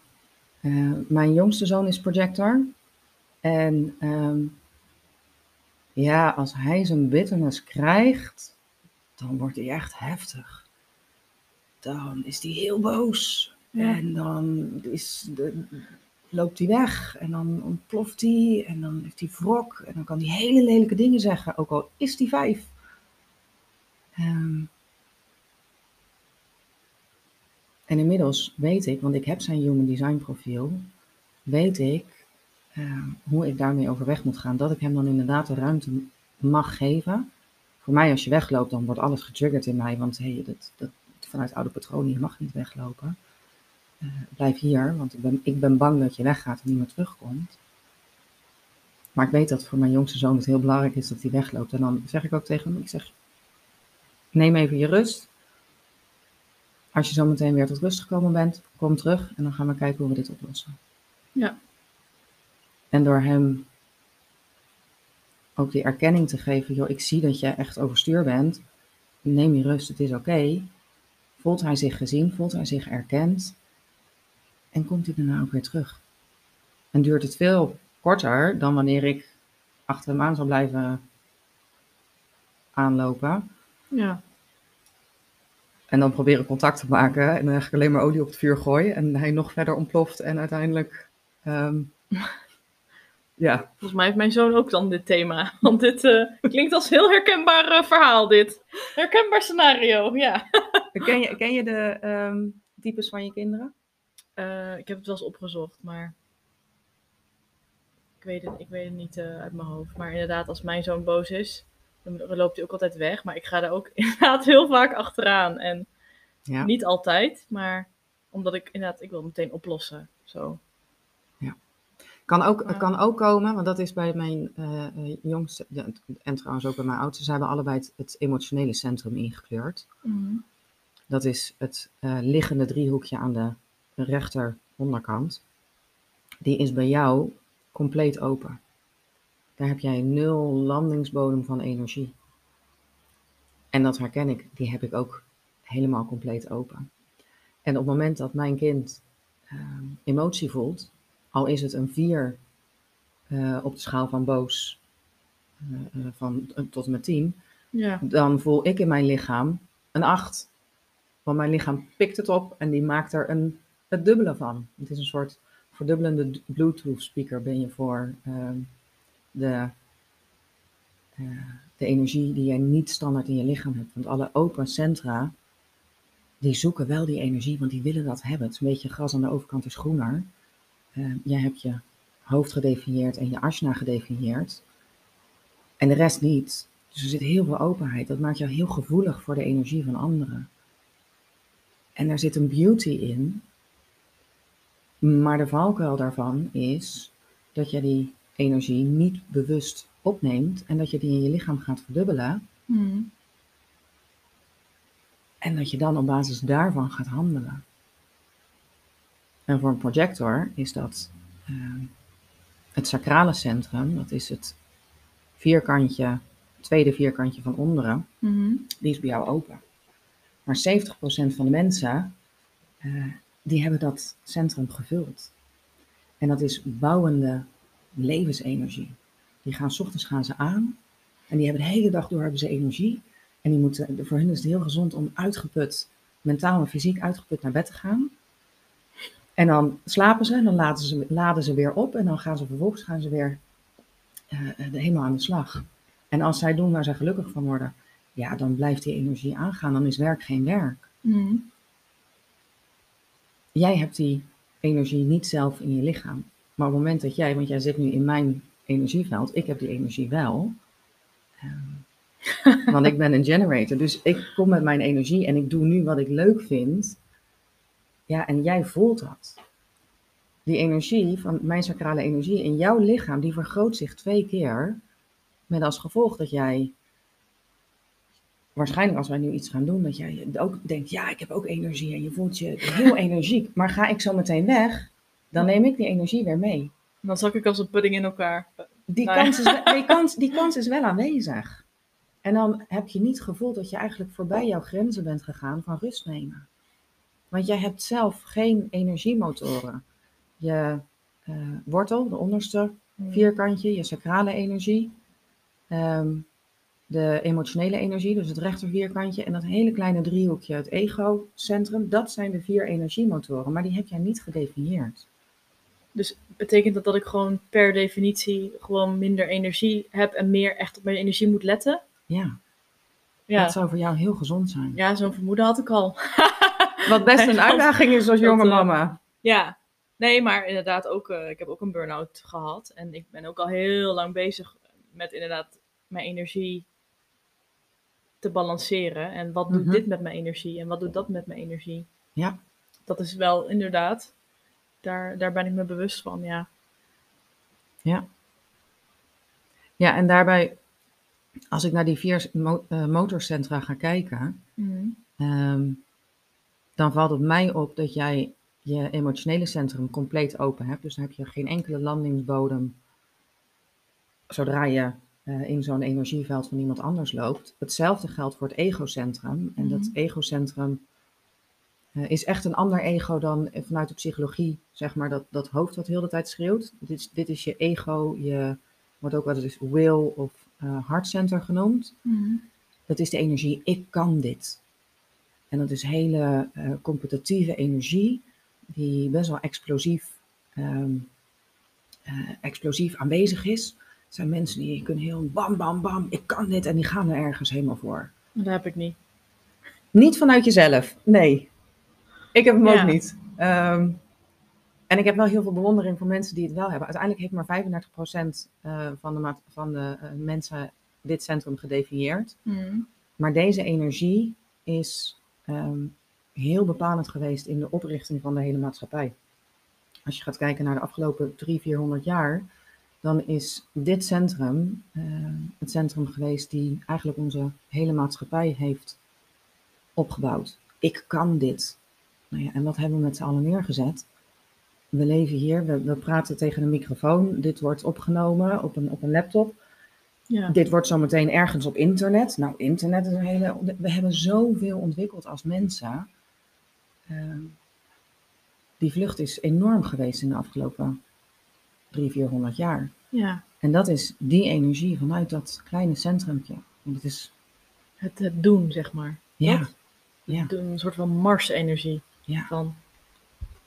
Uh, mijn jongste zoon is projector. En ehm, ja, als hij zijn bitterness krijgt, dan wordt hij echt heftig. Dan is hij heel boos. En dan is de, loopt hij weg. En dan ontploft hij. En dan heeft hij wrok. En dan kan hij hele lelijke dingen zeggen. Ook al is hij vijf. Um, en inmiddels weet ik, want ik heb zijn human design profiel, weet ik Ehm, hoe ik daarmee overweg moet gaan. Dat ik hem dan inderdaad de ruimte mag geven. Voor mij, als je wegloopt, dan wordt alles getriggerd in mij. Want hey, dat, dat, vanuit oude patronen, je mag niet weglopen. Uh, blijf hier, want ik ben, ik ben bang dat je weggaat en niet meer terugkomt. Maar ik weet dat voor mijn jongste zoon het heel belangrijk is dat hij wegloopt. En dan zeg ik ook tegen hem, ik zeg, neem even je rust. Als je zo meteen weer tot rust gekomen bent, kom terug en dan gaan we kijken hoe we dit oplossen. Ja. En door hem ook die erkenning te geven, joh, ik zie dat je echt overstuur bent. Neem je rust, het is oké. Voelt hij zich gezien, voelt hij zich erkend. En komt hij daarna ook weer terug. En duurt het veel korter dan wanneer ik achter hem aan zou blijven aanlopen. Ja. En dan proberen contact te maken en dan eigenlijk alleen maar olie op het vuur gooien. En hij nog verder ontploft en uiteindelijk ehm, Ja. Volgens mij heeft mijn zoon ook dan dit thema. Want dit uh, klinkt als heel herkenbaar uh, verhaal, dit. Herkenbaar scenario, ja. ken, je, ken je de um, types van je kinderen? Uh, ik heb het wel eens opgezocht, maar ik weet het, ik weet het niet uit mijn hoofd. Maar inderdaad, als mijn zoon boos is, dan loopt hij ook altijd weg. Maar ik ga daar ook inderdaad heel vaak achteraan. En ja. niet altijd, maar omdat ik inderdaad, ik wil meteen oplossen. Zo. Kan ook, kan ook komen, want dat is bij mijn uh, jongste, en trouwens ook bij mijn oudste, ze hebben allebei het, emotionele centrum ingekleurd. Mm. Dat is het uh, liggende driehoekje aan de rechter onderkant. Die is bij jou compleet open. Daar heb jij nul landingsbodem van energie. En dat herken ik, die heb ik ook helemaal compleet open. En op het moment dat mijn kind emotie voelt, al is het een 4 uh, eh, op de schaal van boos uh, van, tot en met 10, ja. dan voel ik in mijn lichaam een 8. Want mijn lichaam pikt het op en die maakt er een, het dubbele van. Het is een soort verdubbelende Bluetooth speaker ben je voor ehm, de, de energie die je niet standaard in je lichaam hebt. Want alle open centra, die zoeken wel die energie, want die willen dat hebben. Het is een beetje gras aan de overkant is groener. Uh, jij hebt je hoofd gedefinieerd en je asna gedefinieerd. En de rest niet. Dus er zit heel veel openheid. Dat maakt jou heel gevoelig voor de energie van anderen. En er zit een beauty in. Maar de valkuil daarvan is dat je die energie niet bewust opneemt en dat je die in je lichaam gaat verdubbelen. Hmm. En dat je dan op basis daarvan gaat handelen. En voor een projector is dat uh, het sacrale centrum, dat is het vierkantje, tweede vierkantje van onderen, mm die is bij jou open. Maar 70% van de mensen, uh, die hebben dat centrum gevuld. En dat is bouwende levensenergie. Die gaan, s ochtends gaan ze aan en die hebben de hele dag door hebben ze energie. En die moeten, voor hen is het heel gezond om uitgeput, mentaal en fysiek uitgeput naar bed te gaan. En dan slapen ze en dan laden ze, laden ze weer op en dan gaan ze vervolgens gaan ze weer uh, helemaal aan de slag. En als zij doen waar zij gelukkig van worden, ja, dan blijft die energie aangaan. Dan is werk geen werk. Mm. Jij hebt die energie niet zelf in je lichaam. Maar op het moment dat jij, want jij zit nu in mijn energieveld, ik heb die energie wel. Um, want ik ben een generator. Dus ik kom met mijn energie en ik doe nu wat ik leuk vind. Ja, en jij voelt dat. Die energie van mijn sacrale energie in jouw lichaam, die vergroot zich twee keer. Met als gevolg dat jij, waarschijnlijk als wij nu iets gaan doen, dat jij ook denkt, ja, ik heb ook energie en je voelt je heel energiek. Maar ga ik zo meteen weg, dan neem ik die energie weer mee. Dan zak ik als een pudding in elkaar. Die, Nou ja. kans, is, wel- die, kans, die kans is wel aanwezig. En dan heb je niet het gevoel dat je eigenlijk voorbij jouw grenzen bent gegaan van rust nemen. Want jij hebt zelf geen energiemotoren. Je eh, wortel, de onderste vierkantje, je sacrale energie, ehm, de emotionele energie, dus het rechter vierkantje, en dat hele kleine driehoekje, het egocentrum, dat zijn de vier energiemotoren, maar die heb jij niet gedefinieerd. Dus betekent dat dat ik gewoon per definitie gewoon minder energie heb en meer echt op mijn energie moet letten? Ja, Ja, dat zou voor jou heel gezond zijn. ja zo'n vermoeden had ik al. Wat best een uitdaging is als jonge eh, mama. Ja, nee, maar inderdaad ook, eh, ik heb ook een burn-out gehad. En ik ben ook al heel lang bezig met inderdaad mijn energie te balanceren. En wat doet Mhm. dit met mijn energie en wat doet dat met mijn energie? Ja. Dat is wel inderdaad, daar, daar ben ik me bewust van, ja. Ja, en daarbij, als ik naar die vier mo- eh, motorcentra ga kijken, ehm, dan valt het mij op dat jij je emotionele centrum compleet open hebt. Dus dan heb je geen enkele landingsbodem zodra je eh, in zo'n energieveld van iemand anders loopt. Hetzelfde geldt voor het egocentrum. En dat Mhm. egocentrum eh, is echt een ander ego dan vanuit de psychologie, zeg maar, dat, dat hoofd wat heel de tijd schreeuwt. Dit is, dit is je ego, je wordt ook wel eens will of hartcenter genoemd. Dat is de energie, ik kan dit. En dat is hele eh, competitieve energie, die best wel explosief, ehm, eh, explosief aanwezig is. Het zijn mensen die kunnen heel bam, bam, bam, ik kan dit en die gaan er ergens helemaal voor. Dat heb ik niet. Niet vanuit jezelf, nee. Ik heb hem Ja. ook niet. Ehm, en ik heb wel heel veel bewondering voor mensen die het wel hebben. Uiteindelijk heeft maar 35% eh, van de, van de mensen dit centrum gedefinieerd. Maar deze energie is ehm, heel bepalend geweest in de oprichting van de hele maatschappij. Als je gaat kijken naar de afgelopen 300, 400 jaar, dan is dit centrum ehm, het centrum geweest die eigenlijk onze hele maatschappij heeft opgebouwd. Ik kan dit. Nou ja, en wat hebben we met z'n allen neergezet? We leven hier, we, we praten tegen een microfoon, dit wordt opgenomen op een, op een laptop. Ja. Dit wordt zometeen ergens op internet. Nou, internet is een hele. We hebben zoveel ontwikkeld als mensen. Ehm, die vlucht is enorm geweest in de afgelopen 300, 400 jaar. ja. En dat is die energie vanuit dat kleine centrumpje. En het is. Het, het doen, zeg maar. Ja, Dat? ja, Het doen, Een soort van Mars-energie. ja. Van,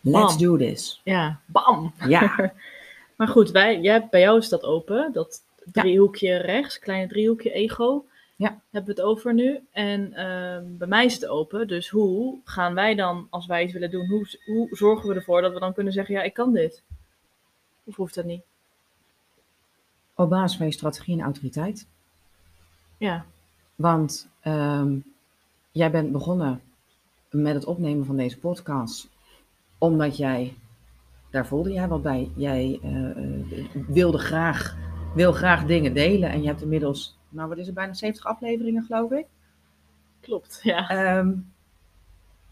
Let's do this. ja, bam! Ja, Maar goed, wij, jij, bij jou is dat open. Dat driehoekje rechts, kleine driehoekje ego. Ja. Hebben we het over nu. En ehm, bij mij is het open. Dus hoe gaan wij dan, als wij iets willen doen, hoe, hoe zorgen we ervoor dat we dan kunnen zeggen, ja, ik kan dit? Of hoeft dat niet? op basis van je strategie en autoriteit. Ja, Want ehm, jij bent begonnen met het opnemen van deze podcast omdat jij, daar voelde jij wat bij, jij eh, eh, wilde graag, wil graag dingen delen en je hebt inmiddels, nou wat is het, bijna 70 afleveringen geloof ik. klopt. Ja. Ehm,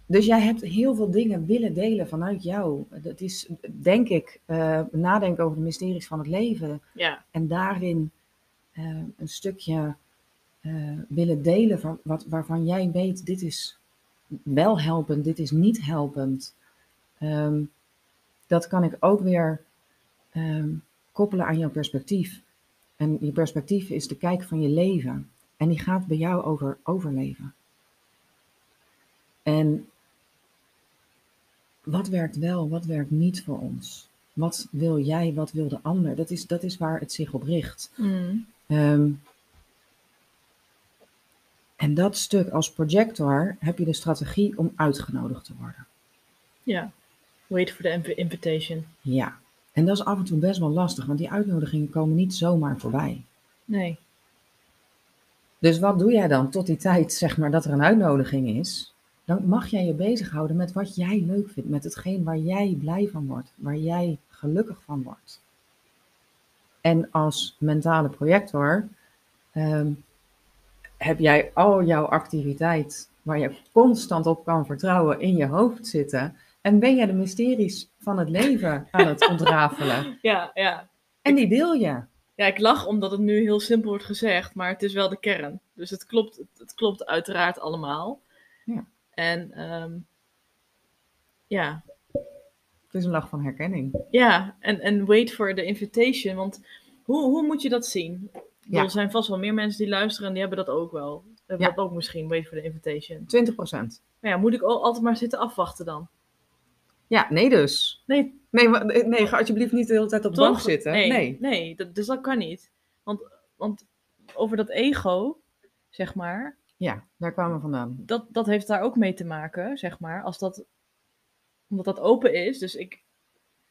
dus jij hebt heel veel dingen willen delen vanuit jou. Dat is, denk ik, eh, nadenken over de mysteries van het leven. ja. En daarin eh, een stukje eh, willen delen van wat, waarvan jij weet, dit is wel helpend, dit is niet helpend. Ehm, dat kan ik ook weer ehm, koppelen aan jouw perspectief. En je perspectief is de kijk van je leven. En die gaat bij jou over overleven. En wat werkt wel, wat werkt niet voor ons? Wat wil jij, wat wil de ander? Dat is, dat is waar het zich op richt. Mm. Ehm, en dat stuk als projector heb je de strategie om uitgenodigd te worden. ja. Wait for the inv- invitation. Ja. En dat is af en toe best wel lastig, want die uitnodigingen komen niet zomaar voorbij. Nee. Dus wat doe jij dan tot die tijd, zeg maar, dat er een uitnodiging is? Dan mag jij je bezighouden met wat jij leuk vindt, met hetgeen waar jij blij van wordt, waar jij gelukkig van wordt. En als mentale projector ehm, heb jij al jouw activiteit waar je constant op kan vertrouwen in je hoofd zitten. En ben je de mysteries van het leven aan het ontrafelen. Ja, ja. En die deel je. Ja, ik lach omdat het nu heel simpel wordt gezegd, maar het is wel de kern. Dus het klopt, het, klopt uiteraard allemaal. Ja. En ehm, ja, Het is een lach van herkenning. ja, en, en wait for the invitation. Want hoe, hoe moet je dat zien? Ja. Er zijn vast wel meer mensen die luisteren en die hebben dat ook wel. Hebben Ja. dat ook misschien, wait for the invitation. 20 procent. Maar ja, moet ik al- altijd maar zitten afwachten dan? Ja, nee dus. Nee, Nee, nee, ga alsjeblieft niet de hele tijd op de toch? bank zitten. Nee, nee. nee dat, dus dat kan niet. Want, want over dat ego, zeg maar, Ja, daar kwamen we vandaan. dat, dat heeft daar ook mee te maken, zeg maar. Als dat, omdat dat open is. Dus ik,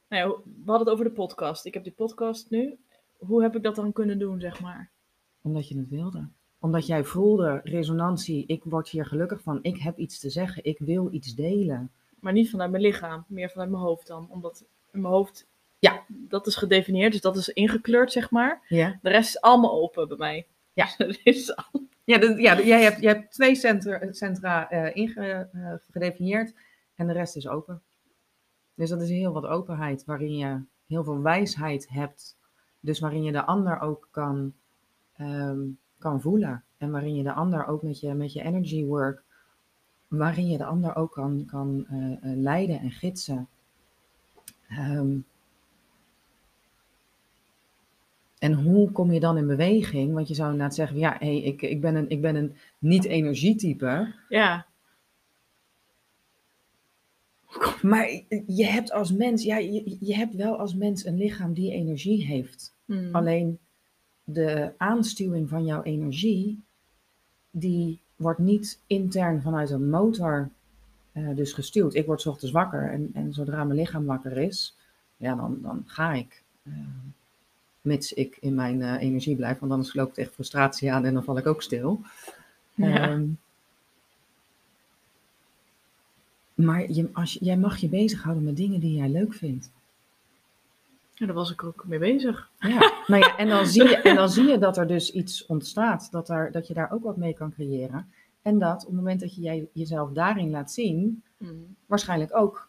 nou ja, we hadden het over de podcast. Ik heb die podcast nu. Hoe heb ik dat dan kunnen doen, zeg maar? Omdat je het wilde. Omdat jij voelde resonantie. Ik word hier gelukkig van. Ik heb iets te zeggen. Ik wil iets delen. Maar niet vanuit mijn lichaam, meer vanuit mijn hoofd dan. Omdat in mijn hoofd, Ja. dat is gedefinieerd, dus dat is ingekleurd, zeg maar. Ja. De rest is allemaal open bij mij. Ja. Dus er is al- Ja, de- ja de- jij, hebt, jij hebt twee centra, centra eh, inge- eh. En de rest is open. Dus dat is heel wat openheid. Waarin je heel veel wijsheid hebt. Dus waarin je de ander ook kan, ehm, kan voelen. En waarin je de ander ook met je, met je energy work. Waarin je de ander ook kan, kan eh, eh, leiden en gidsen. Ehm, en hoe kom je dan in beweging? Want je zou inderdaad zeggen, ja, hey, ik, ik ben een, ik ben een niet-energietype. ja, Maar je hebt als mens, ja, je, je hebt wel als mens een lichaam die energie heeft. Hmm. Alleen de aanstuwing van jouw energie, die wordt niet intern vanuit een motor eh, dus gestuurd. Ik word ochtends wakker en, en zodra mijn lichaam wakker is, ja, dan, dan ga ik. eh, mits ik in mijn eh, energie blijf, want anders loopt echt frustratie aan en dan val ik ook stil. Ja. Ehm, maar je, als jij mag je bezighouden met dingen die jij leuk vindt. Ja, daar was ik ook mee bezig. Ja, nou ja, en, dan zie je, en dan zie je dat er dus iets ontstaat, dat, er, dat je daar ook wat mee kan creëren. En dat op het moment dat je jij, jezelf daarin laat zien, Hmm. waarschijnlijk ook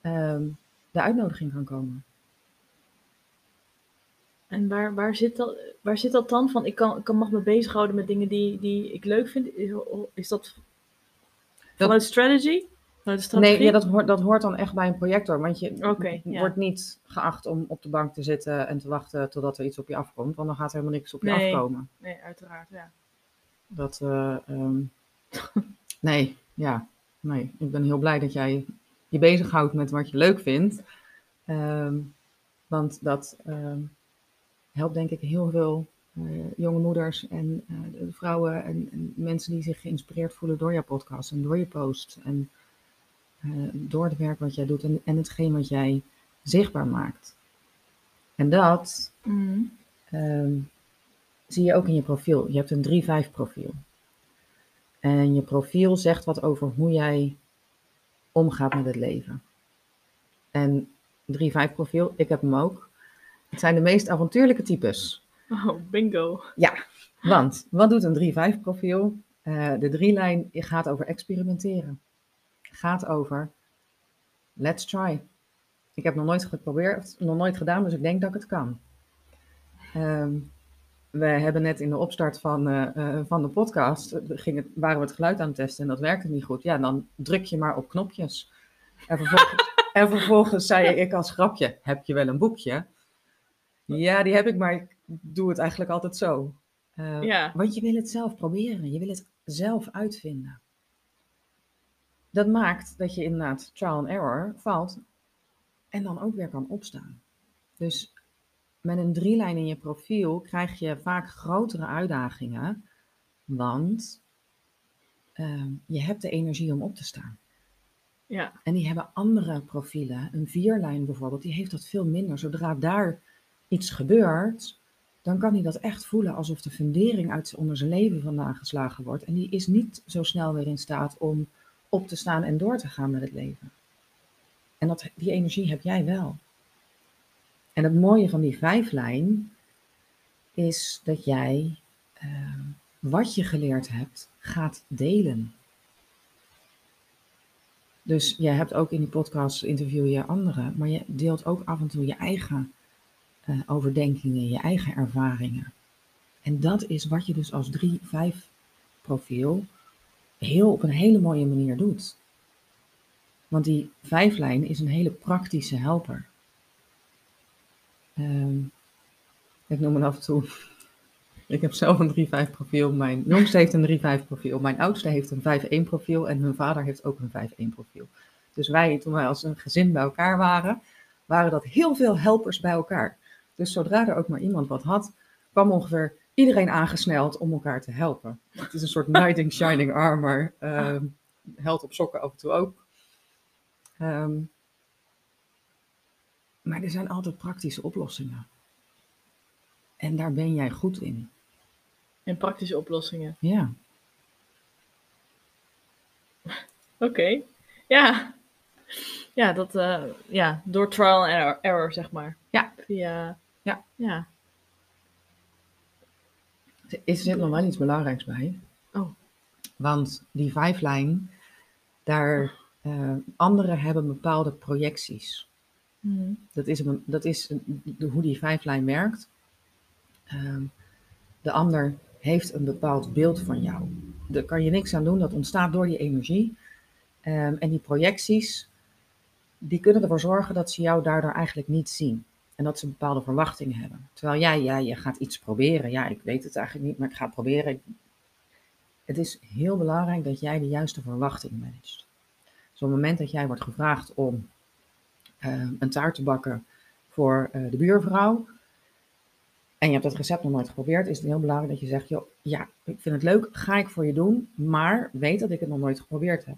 ehm, de uitnodiging kan komen. En waar, waar, zit dat, waar zit dat dan van? Ik, kan, ik kan, mag me bezighouden met dingen die, die ik leuk vind. Is, is dat vanuit strategy? Nee, ja, dat, hoort, dat hoort dan echt bij een projector, want je ja. wordt niet geacht om op de bank te zitten en te wachten totdat er iets op je afkomt, want dan gaat er helemaal niks op je Nee. afkomen. Nee, uiteraard, ja. Dat, eh, ehm, nee, ja, nee. Ik ben heel blij dat jij je bezighoudt met wat je leuk vindt. Ehm, want dat ehm, helpt denk ik heel veel eh, jonge moeders en eh, vrouwen en, en mensen die zich geïnspireerd voelen door jouw podcast en door je post. En door het werk wat jij doet en, en hetgeen wat jij zichtbaar maakt. En dat Hmm. Ehm, zie je ook in je profiel. Je hebt een 3-5 profiel. En je profiel zegt wat over hoe jij omgaat met het leven. En 3-5 profiel, ik heb hem ook. Het zijn de meest avontuurlijke types. Oh, bingo. Want, wat doet een 3-5 profiel? Eh, de drielijn gaat over experimenteren. Gaat over, let's try. Ik heb nog nooit geprobeerd, nog nooit gedaan, dus ik denk dat ik het kan. Ehm, we hebben net in de opstart van, eh, eh, van de podcast, eh, ging het, waren we het geluid aan het testen en dat werkte niet goed. Ja, dan druk je maar op knopjes. En vervolgens, en vervolgens zei ik als grapje, heb je wel een boekje? Ja, die heb ik, maar ik doe het eigenlijk altijd zo. Ja. Want je wil het zelf proberen, je wil het zelf uitvinden. Dat maakt dat je inderdaad trial and error valt en dan ook weer kan opstaan. Dus met een drielijn in je profiel krijg je vaak grotere uitdagingen, want ehm, je hebt de energie om op te staan. Ja, En die hebben andere profielen. Een vierlijn bijvoorbeeld, die heeft dat veel minder. Zodra daar iets gebeurt, dan kan hij dat echt voelen alsof de fundering uit onder zijn leven vandaan geslagen wordt. En die is niet zo snel weer in staat om op te staan en door te gaan met het leven. En dat, die energie heb jij wel. En het mooie van die vijflijn is dat jij eh, wat je geleerd hebt gaat delen. Dus jij hebt ook in die podcast interview je anderen, maar je deelt ook af en toe je eigen uh, overdenkingen, je eigen ervaringen. En dat is wat je dus als 3-5 profiel heel op een hele mooie manier doet. Want die vijflijn is een hele praktische helper. Um, ik noem het af en toe. Ik heb zelf een 3-5 profiel. Mijn jongste heeft een 3-5 profiel. Mijn oudste heeft een 5-1 profiel. En hun vader heeft ook een 5-1 profiel. Dus wij, toen wij als een gezin bij elkaar waren, waren dat heel veel helpers bij elkaar. Dus zodra er ook maar iemand wat had, kwam ongeveer iedereen aangesneld om elkaar te helpen. Het is een soort knight in shining armor. Um, held op sokken af en toe ook. Um, maar er zijn altijd praktische oplossingen. En daar ben jij goed in. En praktische oplossingen. Ja. Oké. Ja. Ja, dat, uh, ja, door trial and error, error, zeg maar. Ja. Via, ja. Ja. Is er nog wel iets belangrijks bij? Oh. Want die vijflijn, daar, uh, anderen hebben bepaalde projecties. Mm. Dat is, een, dat is een, hoe die vijflijn werkt. Uh, de ander heeft een bepaald beeld van jou. Daar kan je niks aan doen, dat ontstaat door die energie. Um, en die projecties, die kunnen ervoor zorgen dat ze jou daardoor eigenlijk niet zien. En dat ze bepaalde verwachtingen hebben. Terwijl jij, ja, je gaat iets proberen. Ja, ik weet het eigenlijk niet, maar ik ga proberen. Het is heel belangrijk dat jij de juiste verwachtingen managt. Dus op het moment dat jij wordt gevraagd om uh, een taart te bakken voor uh, de buurvrouw. En je hebt dat recept nog nooit geprobeerd, is het heel belangrijk dat je zegt, ja, ik vind het leuk, ga ik voor je doen, maar weet dat ik het nog nooit geprobeerd heb.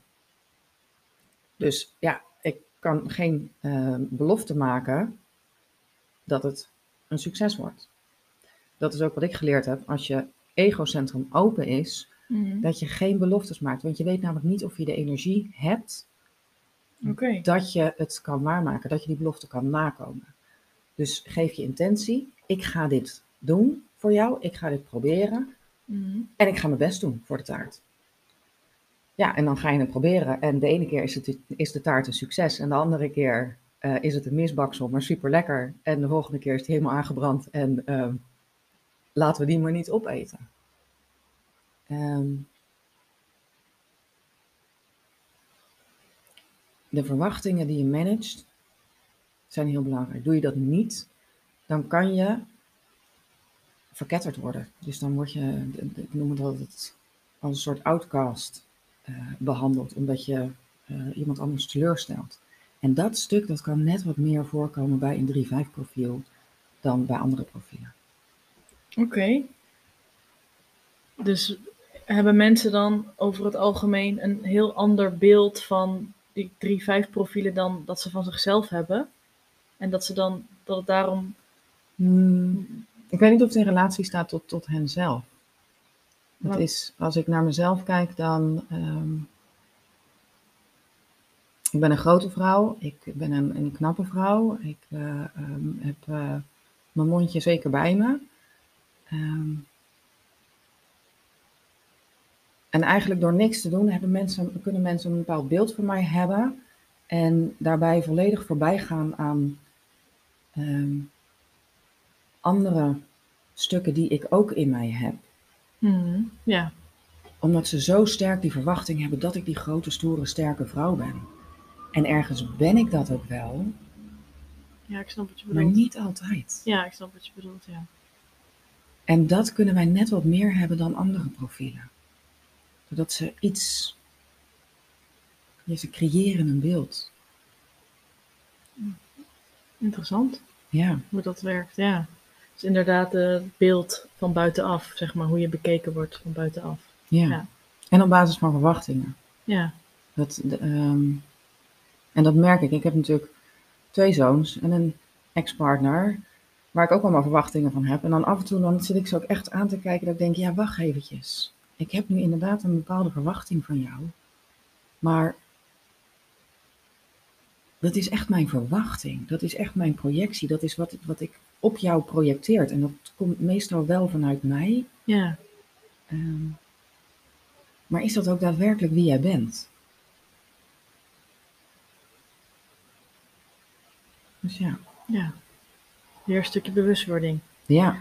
Dus ja, ik kan geen uh, belofte maken dat het een succes wordt. Dat is ook wat ik geleerd heb. Als je egocentrum open is, mm. dat je geen beloftes maakt. Want je weet namelijk niet of je de energie hebt okay. dat je het kan waarmaken, dat je die belofte kan nakomen. Dus geef je intentie, ik ga dit doen voor jou, ik ga dit proberen mm. en ik ga mijn best doen voor de taart. Ja, en dan ga je het proberen en de ene keer is, het, is de taart een succes en de andere keer uh, is het een misbaksel, maar super lekker. En de volgende keer is het helemaal aangebrand en uh, laten we die maar niet opeten. Um, de verwachtingen die je managt zijn heel belangrijk. Doe je dat niet, dan kan je verketterd worden. Dus dan word je, ik noem het altijd, als een soort outcast uh, behandeld, omdat je uh, iemand anders teleurstelt. En dat stuk, dat kan net wat meer voorkomen bij een 3-5 profiel dan bij andere profielen. Oké. Okay. Dus hebben mensen dan over het algemeen een heel ander beeld van die 3-5 profielen dan dat ze van zichzelf hebben? En dat ze dan, dat het daarom... Hmm, ik weet niet of het in relatie staat tot, tot hen zelf. Het is, als ik naar mezelf kijk, dan... Um, ik ben een grote vrouw, ik ben een, een knappe vrouw, ik uh, um, heb uh, mijn mondje zeker bij me. Um, en eigenlijk door niks te doen hebben mensen, kunnen mensen een bepaald beeld van mij hebben en daarbij volledig voorbij gaan aan um, andere stukken die ik ook in mij heb. Mm, ja. Omdat ze zo sterk die verwachting hebben dat ik die grote, stoere, sterke vrouw ben. En ergens ben ik dat ook wel. Ja, ik snap wat je bedoelt. Maar niet altijd. Ja, ik snap wat je bedoelt, ja. En dat kunnen wij net wat meer hebben dan andere profielen. Zodat ze iets. Ja, ze creëren een beeld. Interessant. Ja. Hoe dat werkt, ja. Dus inderdaad het beeld van buitenaf, zeg maar, hoe je bekeken wordt van buitenaf. Ja. Ja. En op basis van verwachtingen. Ja. Dat, de, um, en dat merk ik. Ik heb natuurlijk twee zoons en een ex-partner, waar ik ook allemaal verwachtingen van heb. En dan af en toe dan zit ik ze ook echt aan te kijken dat ik denk, ja, wacht eventjes. Ik heb nu inderdaad een bepaalde verwachting van jou. Maar dat is echt mijn verwachting. Dat is echt mijn projectie. Dat is wat, wat ik op jou projecteert. En dat komt meestal wel vanuit mij. Ja. Ehm, maar is dat ook daadwerkelijk wie jij bent? Dus ja. Ja. Weer een stukje bewustwording. Ja.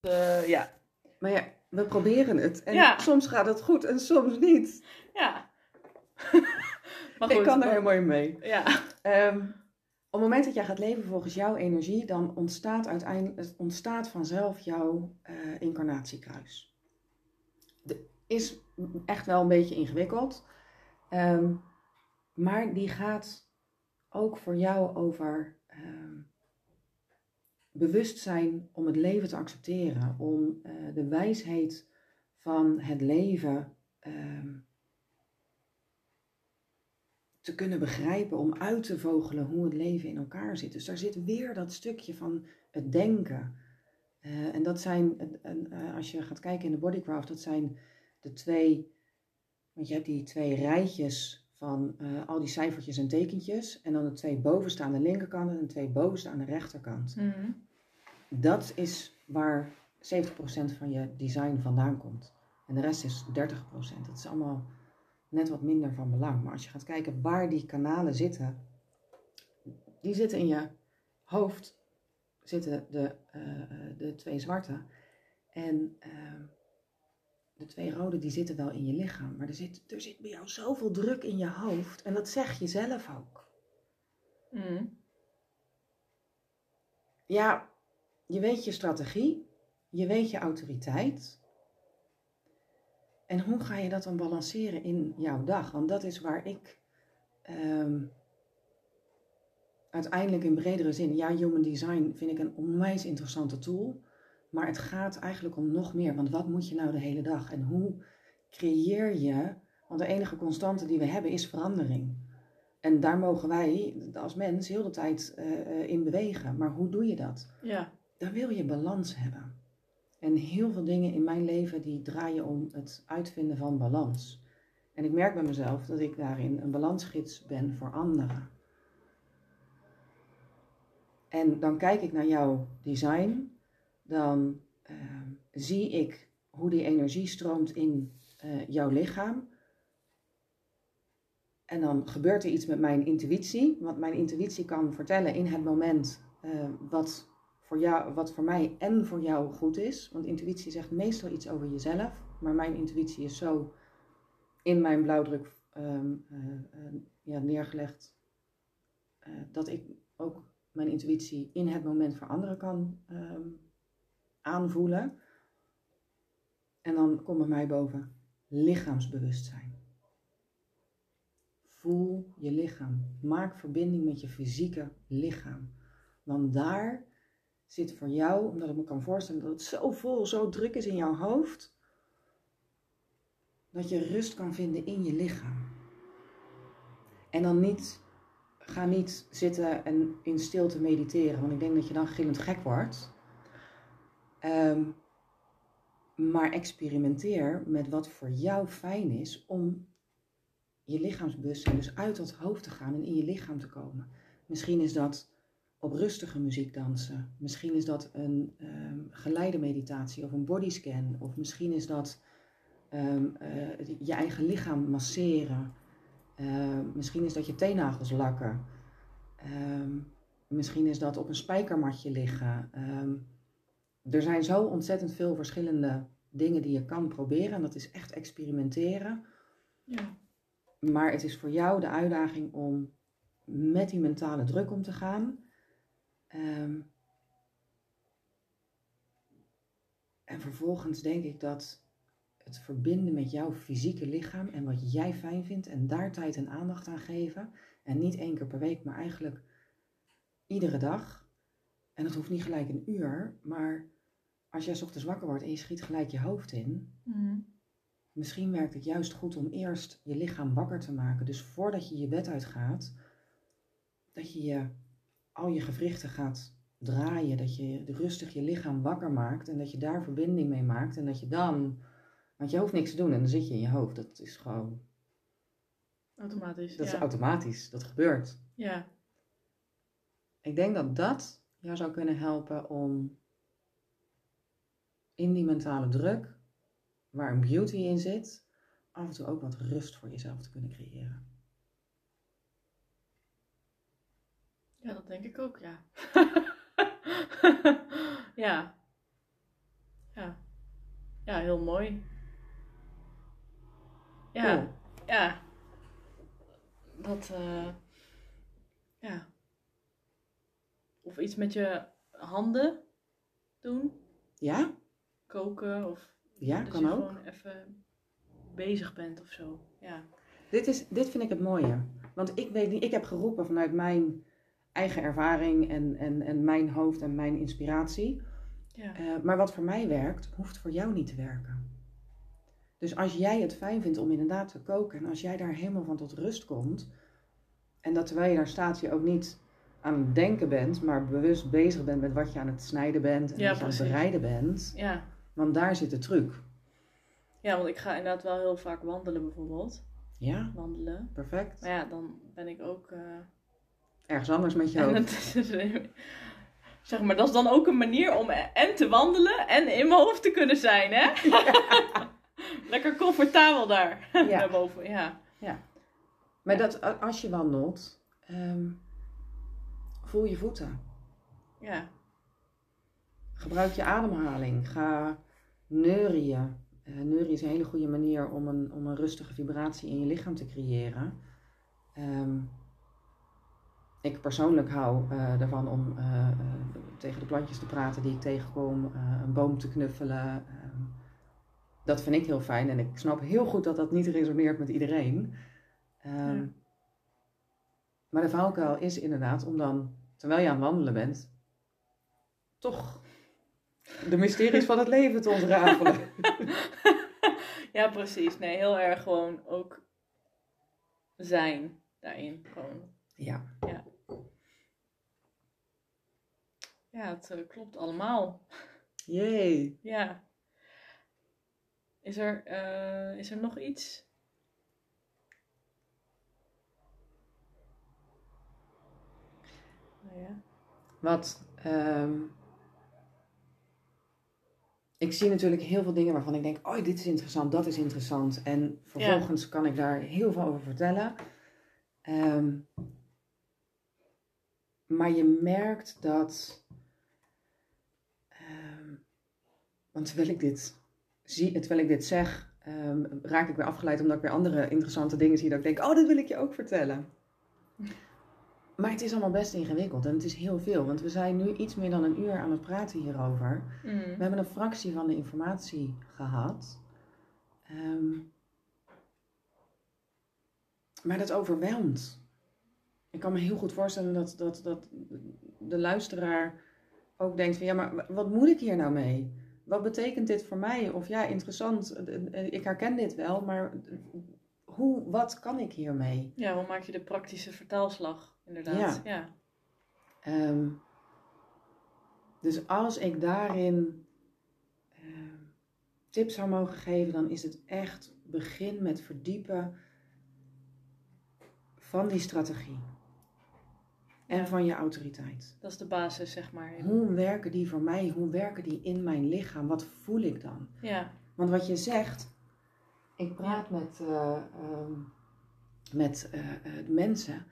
Eh, ja. Maar ja, we proberen het. En Ja. soms gaat het goed en soms niet. Ja. maar Ik kan er helemaal in mee. Ja. Ehm, op het moment dat jij gaat leven volgens jouw energie, dan ontstaat uiteindelijk het ontstaat vanzelf jouw eh, incarnatiekruis. De, is echt wel een beetje ingewikkeld, Ehm, maar die gaat ook voor jou over ehm, bewustzijn om het leven te accepteren, om eh, de wijsheid van het leven ehm, te kunnen begrijpen, om uit te vogelen hoe het leven in elkaar zit. Dus daar zit weer dat stukje van het denken. Eh, en dat zijn, eh, als je gaat kijken in de bodycraft, dat zijn de twee, want je hebt die twee rijtjes van eh, al die cijfertjes en tekentjes. En dan de twee bovenstaande linkerkant en de twee bovenstaande rechterkant. Mhm. Dat is waar 70% van je design vandaan komt. En de rest is 30%. Dat is allemaal net wat minder van belang. Maar als je gaat kijken waar die kanalen zitten, die zitten in je hoofd, zitten de, eh, de twee zwarte. En eh, de twee rode, die zitten wel in je lichaam. Maar er zit, er zit bij jou zoveel druk in je hoofd. En dat zeg je zelf ook. Mhm. Ja, je weet je strategie, je weet je autoriteit. En hoe ga je dat dan balanceren in jouw dag? Want dat is waar ik ehm, uiteindelijk in bredere zin, ja, human design vind ik een onwijs interessante tool. Maar het gaat eigenlijk om nog meer. Want wat moet je nou de hele dag? En hoe creëer je? Want de enige constante die we hebben is verandering. En daar mogen wij als mens heel de tijd eh, in bewegen. Maar hoe doe je dat? Ja. Dan wil je balans hebben. En heel veel dingen in mijn leven die draaien om het uitvinden van balans. En ik merk bij mezelf dat ik daarin een balansgids ben voor anderen. En dan kijk ik naar jouw design, dan eh, zie ik hoe die energie stroomt in eh, jouw lichaam. En dan gebeurt er iets met mijn intuïtie, want mijn intuïtie kan vertellen in het moment eh, wat, voor jou, wat voor mij en voor jou goed is. Want intuïtie zegt meestal iets over jezelf, maar mijn intuïtie is zo in mijn blauwdruk ehm, eh, ja, neergelegd dat ik ook mijn intuïtie in het moment voor anderen kan ehm, aanvoelen. En dan komt bij mij boven lichaamsbewustzijn. Voel je lichaam. Maak verbinding met je fysieke lichaam. Want daar zit voor jou, omdat ik me kan voorstellen dat het zo vol, zo druk is in jouw hoofd, dat je rust kan vinden in je lichaam. En dan niet, ga niet zitten en in stilte mediteren, want ik denk dat je dan gillend gek wordt. Ehm, maar experimenteer met wat voor jou fijn is om je lichaamsbewustzijn dus uit dat hoofd te gaan en in je lichaam te komen. Misschien is dat op rustige muziek dansen. Misschien is dat een ehm, geleide meditatie of een bodyscan. Of misschien is dat ehm, eh, je eigen lichaam masseren. Misschien is dat je teennagels lakken. Misschien is dat op een spijkermatje liggen. Er zijn zo ontzettend veel verschillende dingen die je kan proberen. En dat is echt experimenteren. Ja. Maar het is voor jou de uitdaging om met die mentale druk om te gaan. Ehm, en vervolgens denk ik dat het verbinden met jouw fysieke lichaam en wat jij fijn vindt en daar tijd en aandacht aan geven. En niet één keer per week, maar eigenlijk iedere dag. En dat hoeft niet gelijk een uur, maar als jij 's ochtends wakker wordt en je schiet gelijk je hoofd in, Mhm. Misschien werkt het juist goed om eerst je lichaam wakker te maken. Dus voordat je je bed uitgaat, dat je, je al je gewrichten gaat draaien. Dat je rustig je lichaam wakker maakt en dat je daar verbinding mee maakt. En dat je dan, want je hoeft niks te doen en dan zit je in je hoofd. Dat is gewoon, Automatisch. dat ja. is automatisch. Dat gebeurt. Ja. Ik denk dat dat jou zou kunnen helpen om in die mentale druk, waar een beauty in zit, af en toe ook wat rust voor jezelf te kunnen creëren. Ja, dat denk ik ook, ja. ja. Ja. Ja, heel mooi. Ja. Cool. Ja. Dat, eh ja. Of iets met je handen doen. Ja? Koken of Ja, dat kan je ook. gewoon even bezig bent of zo. Ja. Dit, is, dit vind ik het mooie. Want ik weet niet, ik heb geroepen vanuit mijn eigen ervaring en, en, en mijn hoofd en mijn inspiratie. Ja. Eh, maar wat voor mij werkt, hoeft voor jou niet te werken. Dus als jij het fijn vindt om inderdaad te koken en als jij daar helemaal van tot rust komt, en dat terwijl je daar staat je ook niet aan het denken bent, maar bewust bezig bent met wat je aan het snijden bent en Ja, wat je aan het bereiden bent, ja. Want daar zit de truc. Ja, want ik ga inderdaad wel heel vaak wandelen bijvoorbeeld. Ja, Wandelen. perfect. Maar ja, dan ben ik ook... eh, Ergens anders met je hoofd. zeg maar, dat is dan ook een manier om en te wandelen en in mijn hoofd te kunnen zijn, hè? Lekker comfortabel daar. Ja. Daarboven, ja. Maar dat, als je wandelt, ehm, voel je voeten. Ja, Gebruik je ademhaling. Ga neurien. Eh neurien is een hele goede manier om een, om een rustige vibratie in je lichaam te creëren. Ehm, ik persoonlijk hou eh, ervan om eh, eh, tegen de plantjes te praten die ik tegenkom, eh, een boom te knuffelen. Ehm, dat vind ik heel fijn en ik snap heel goed dat dat niet resoneert met iedereen. Ehm, Ja. Maar de valkuil is inderdaad om dan, terwijl je aan het wandelen bent, toch de mysteries van het leven te ontrafelen. ja, precies. Nee, heel erg gewoon ook zijn daarin. Gewoon. Ja. Ja, het eh, klopt allemaal. Yay. Ja. Is er, eh, is er nog iets? Nou ja. Wat, ehm, ik zie natuurlijk heel veel dingen waarvan ik denk, oh dit is interessant, dat is interessant. En vervolgens kan ik daar heel veel over vertellen. Ehm, maar je merkt dat, ehm, want terwijl ik dit zie, terwijl ik dit zeg, ehm, raak ik weer afgeleid omdat ik weer andere interessante dingen zie. Dat ik denk, oh dat wil ik je ook vertellen. Maar het is allemaal best ingewikkeld en het is heel veel. Want we zijn nu iets meer dan een uur aan het praten hierover. Mm. We hebben een fractie van de informatie gehad. Ehm, maar dat overweldigt. Ik kan me heel goed voorstellen dat, dat, dat de luisteraar ook denkt van ja, maar wat moet ik hier nou mee? Wat betekent dit voor mij? Of ja, interessant, eh, eh, ik herken dit wel, maar hoe, wat kan ik hiermee? Ja, hoe maak je de praktische vertaalslag? Inderdaad. Ja. ja. Ehm, dus als ik daarin ehm, tips zou mogen geven, dan is het echt begin met verdiepen van die strategie. En Ja. van je autoriteit. Dat is de basis, zeg maar. Hoe werken die voor mij? Hoe werken die in mijn lichaam? Wat voel ik dan? Ja, Want wat je zegt, ik praat met, eh, ehm, met eh, eh, mensen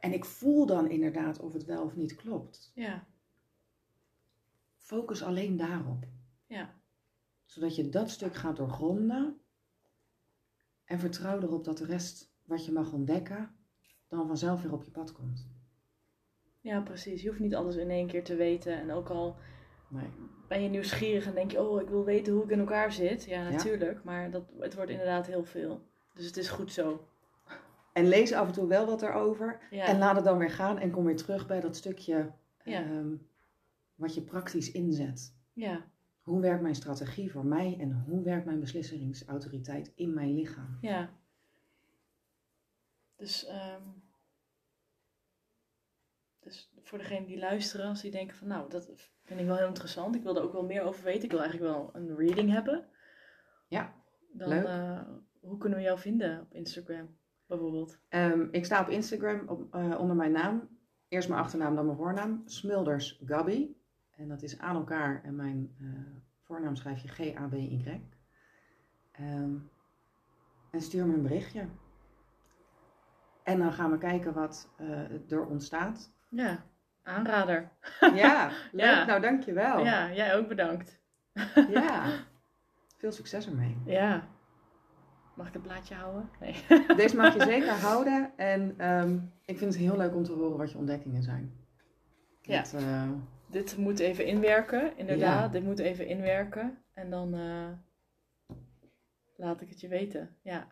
en ik voel dan inderdaad of het wel of niet klopt. ja, Focus alleen daarop. ja. Zodat je dat stuk gaat doorgronden. En vertrouw erop dat de rest wat je mag ontdekken, dan vanzelf weer op je pad komt. Ja, precies. Je hoeft niet alles in één keer te weten. En ook al Nee. Ben je nieuwsgierig en denk je, oh, ik wil weten hoe ik in elkaar zit. Ja, Ja. natuurlijk. Maar dat, het wordt inderdaad heel veel. Dus het is goed zo. En lees af en toe wel wat erover. Ja, En laat het dan weer gaan en kom weer terug bij dat stukje Ja. ehm, wat je praktisch inzet. ja, Hoe werkt mijn strategie voor mij en hoe werkt mijn beslissingsautoriteit in mijn lichaam? ja. Dus, ehm, dus voor degenen die luisteren, als die denken van, nou, dat vind ik wel heel interessant. Ik wil er ook wel meer over weten. Ik wil eigenlijk wel een reading hebben. Ja, Dan, leuk. eh, hoe kunnen we jou vinden op Instagram, bijvoorbeeld? Ehm, ik sta op Instagram op, eh, onder mijn naam. Eerst mijn achternaam, dan mijn voornaam. Smulders Gabby. En dat is aan elkaar. En mijn eh, Voornaam schrijf je G-A-B-Y. Ehm, en stuur me een berichtje. En dan gaan we kijken wat uh, er ontstaat. Ja, aanrader. Ja, leuk. Ja. Nou, dankjewel. Ja, jij ook bedankt. Ja, veel succes ermee. Ja. Mag ik het blaadje houden? Nee. Deze mag je zeker houden. En um, ik vind het heel leuk om te horen wat je ontdekkingen zijn. Ja. Dat, uh... Dit moet even inwerken, inderdaad. Ja. Dit moet even inwerken. En dan uh, laat ik het je weten. Ja.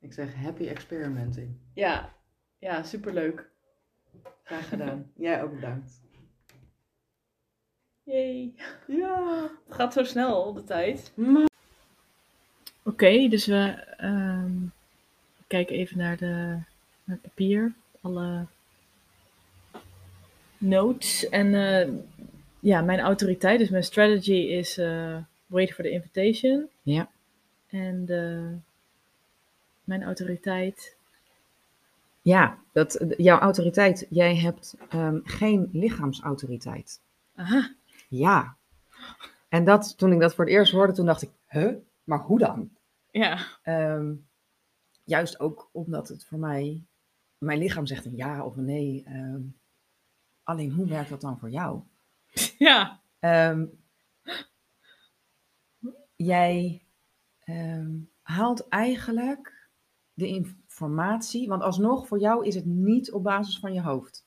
Ik zeg happy experimenting. Ja, ja superleuk. Graag gedaan. Jij ook bedankt. Yay. Ja. Het gaat zo snel, de tijd. Oké, okay, dus we um, kijken even naar, de, naar het papier. Alle notes. En uh, ja, mijn autoriteit, dus mijn strategy is uh, wait for the invitation. Ja. En de, mijn autoriteit ja, dat, jouw autoriteit, jij hebt um, geen lichaamsautoriteit. Aha. Ja. En dat, toen ik dat voor het eerst hoorde, toen dacht ik, huh? Maar hoe dan? Ja. Um, juist ook omdat het voor mij, mijn lichaam zegt een ja of een nee. Um, alleen hoe werkt dat dan voor jou? Ja. jij haalt eigenlijk de informatie, want alsnog voor jou is het niet op basis van je hoofd.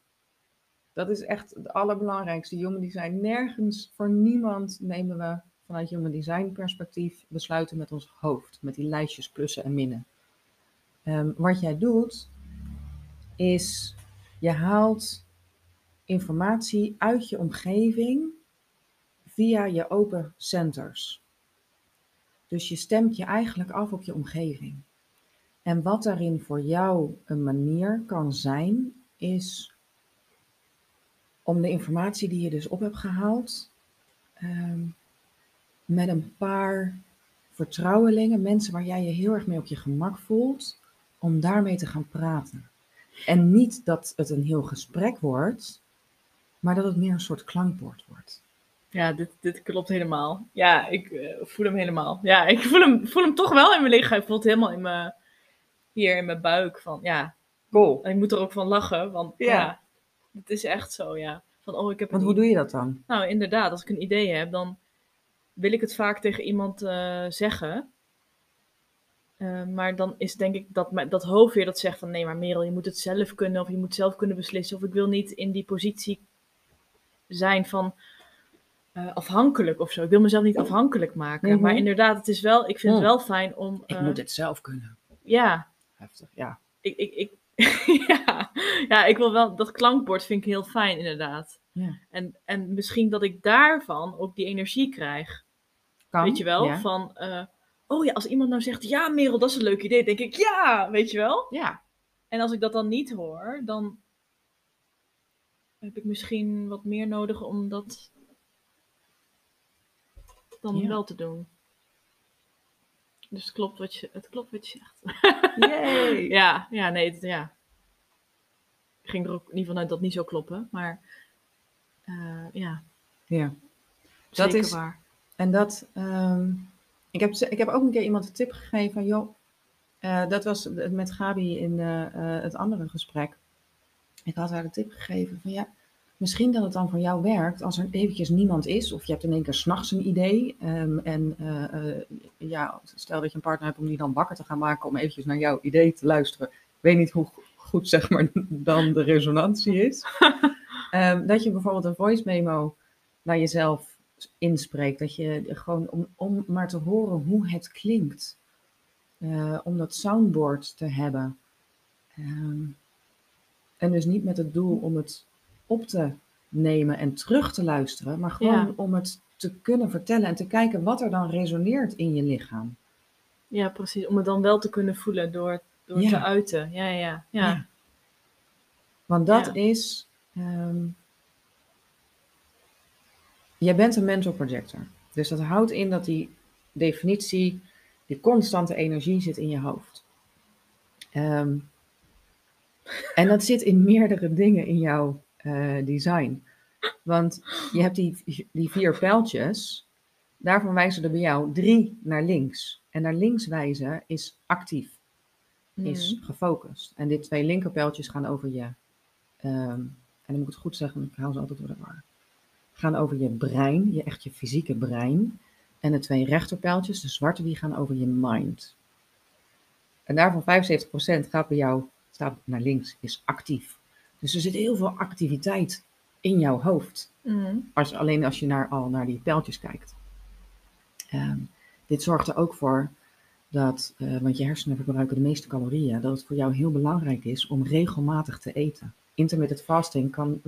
Dat is echt het allerbelangrijkste. Human design, nergens voor niemand nemen we vanuit human design perspectief besluiten met ons hoofd, met die lijstjes plussen en minnen. Um, wat jij doet, is je haalt informatie uit je omgeving via je open centers. Dus je stemt je eigenlijk af op je omgeving. En wat daarin voor jou een manier kan zijn, is om de informatie die je dus op hebt gehaald, um, met een paar vertrouwelingen, mensen waar jij je heel erg mee op je gemak voelt, om daarmee te gaan praten. En niet dat het een heel gesprek wordt, maar dat het meer een soort klankbord wordt. Ja, dit, dit klopt helemaal. Ja, ik uh, voel hem helemaal. Ja, ik voel hem, voel hem toch wel in mijn lichaam. Ik voel het helemaal in mijn, hier in mijn buik. Van ja, cool. En ik moet er ook van lachen, want ja, ja het is echt zo, ja. Van, oh, ik heb want hoe doe je dat dan? Nou, inderdaad, als ik een idee heb, dan wil ik het vaak tegen iemand uh, zeggen. Uh, maar dan is denk ik dat, dat hoofd weer dat zegt van nee, maar Merel, je moet het zelf kunnen of je moet zelf kunnen beslissen. Of ik wil niet in die positie zijn van uh, afhankelijk of zo. Ik wil mezelf niet afhankelijk maken. Mm-hmm. Maar inderdaad, het is wel, ik vind het wel fijn om. ik moet het zelf kunnen. Ja, heftig, ja. Ik, ik, ik, ja. ja, ik wil wel, dat klankbord vind ik heel fijn inderdaad. Ja. En, en misschien dat ik daarvan ook die energie krijg. Kan, weet je wel, ja. van, uh, oh ja, als iemand nou zegt, ja Merel, dat is een leuk idee, denk ik, ja, weet je wel. Ja. En als ik dat dan niet hoor, dan heb ik misschien wat meer nodig om dat dan ja. wel te doen. Dus het klopt wat je, het klopt wat je zegt. Yay. ja, ja, nee, het, ja. Ik ging er ook in ieder geval uit dat het niet zou kloppen, maar uh, ja. Ja. Zeker dat is, waar. En dat, um, ik, heb, ik heb ook een keer iemand een tip gegeven van, joh, uh, dat was met Gabi in uh, het andere gesprek. Ik had haar de tip gegeven van, ja, Misschien dat het dan voor jou werkt als er eventjes niemand is, of je hebt in één keer s'nachts een idee. Um, en uh, uh, ja, stel dat je een partner hebt om die dan wakker te gaan maken om eventjes naar jouw idee te luisteren. Ik weet niet hoe goed zeg maar dan de resonantie is. um, dat je bijvoorbeeld een voice memo naar jezelf inspreekt. Dat je gewoon om, om maar te horen hoe het klinkt. Uh, om dat soundboard te hebben. Um, en dus niet met het doel om het op te nemen en terug te luisteren, maar gewoon Ja. om het te kunnen vertellen en te kijken wat er dan resoneert in je lichaam. Ja, precies. Om het dan wel te kunnen voelen door, door Ja. te uiten. Ja, ja, ja. Ja. Want dat is. ehm, jij bent een mental projector. Dus dat houdt in dat die definitie, die constante energie zit in je hoofd. Ehm, en dat zit in meerdere dingen in jouw eh, design. Want je hebt die, die vier pijltjes. Daarvan wijzen er bij jou drie naar links. En naar links wijzen is actief, is Mhm. gefocust. En dit twee linkerpijltjes gaan over je, ehm, en dan moet ik het goed zeggen, ik hou ze altijd door de war. Gaan over je brein, je echt je fysieke brein. En de twee rechterpijltjes, de zwarte, die gaan over je mind. En daarvan 75% gaat bij jou, staat naar links, is actief. Dus er zit heel veel activiteit in jouw hoofd. Mhm. Als, alleen als je naar, al naar die pijltjes kijkt. Ehm, dit zorgt er ook voor dat, eh, want je hersenen verbruiken de meeste calorieën, dat het voor jou heel belangrijk is om regelmatig te eten. Intermittent fasting kan,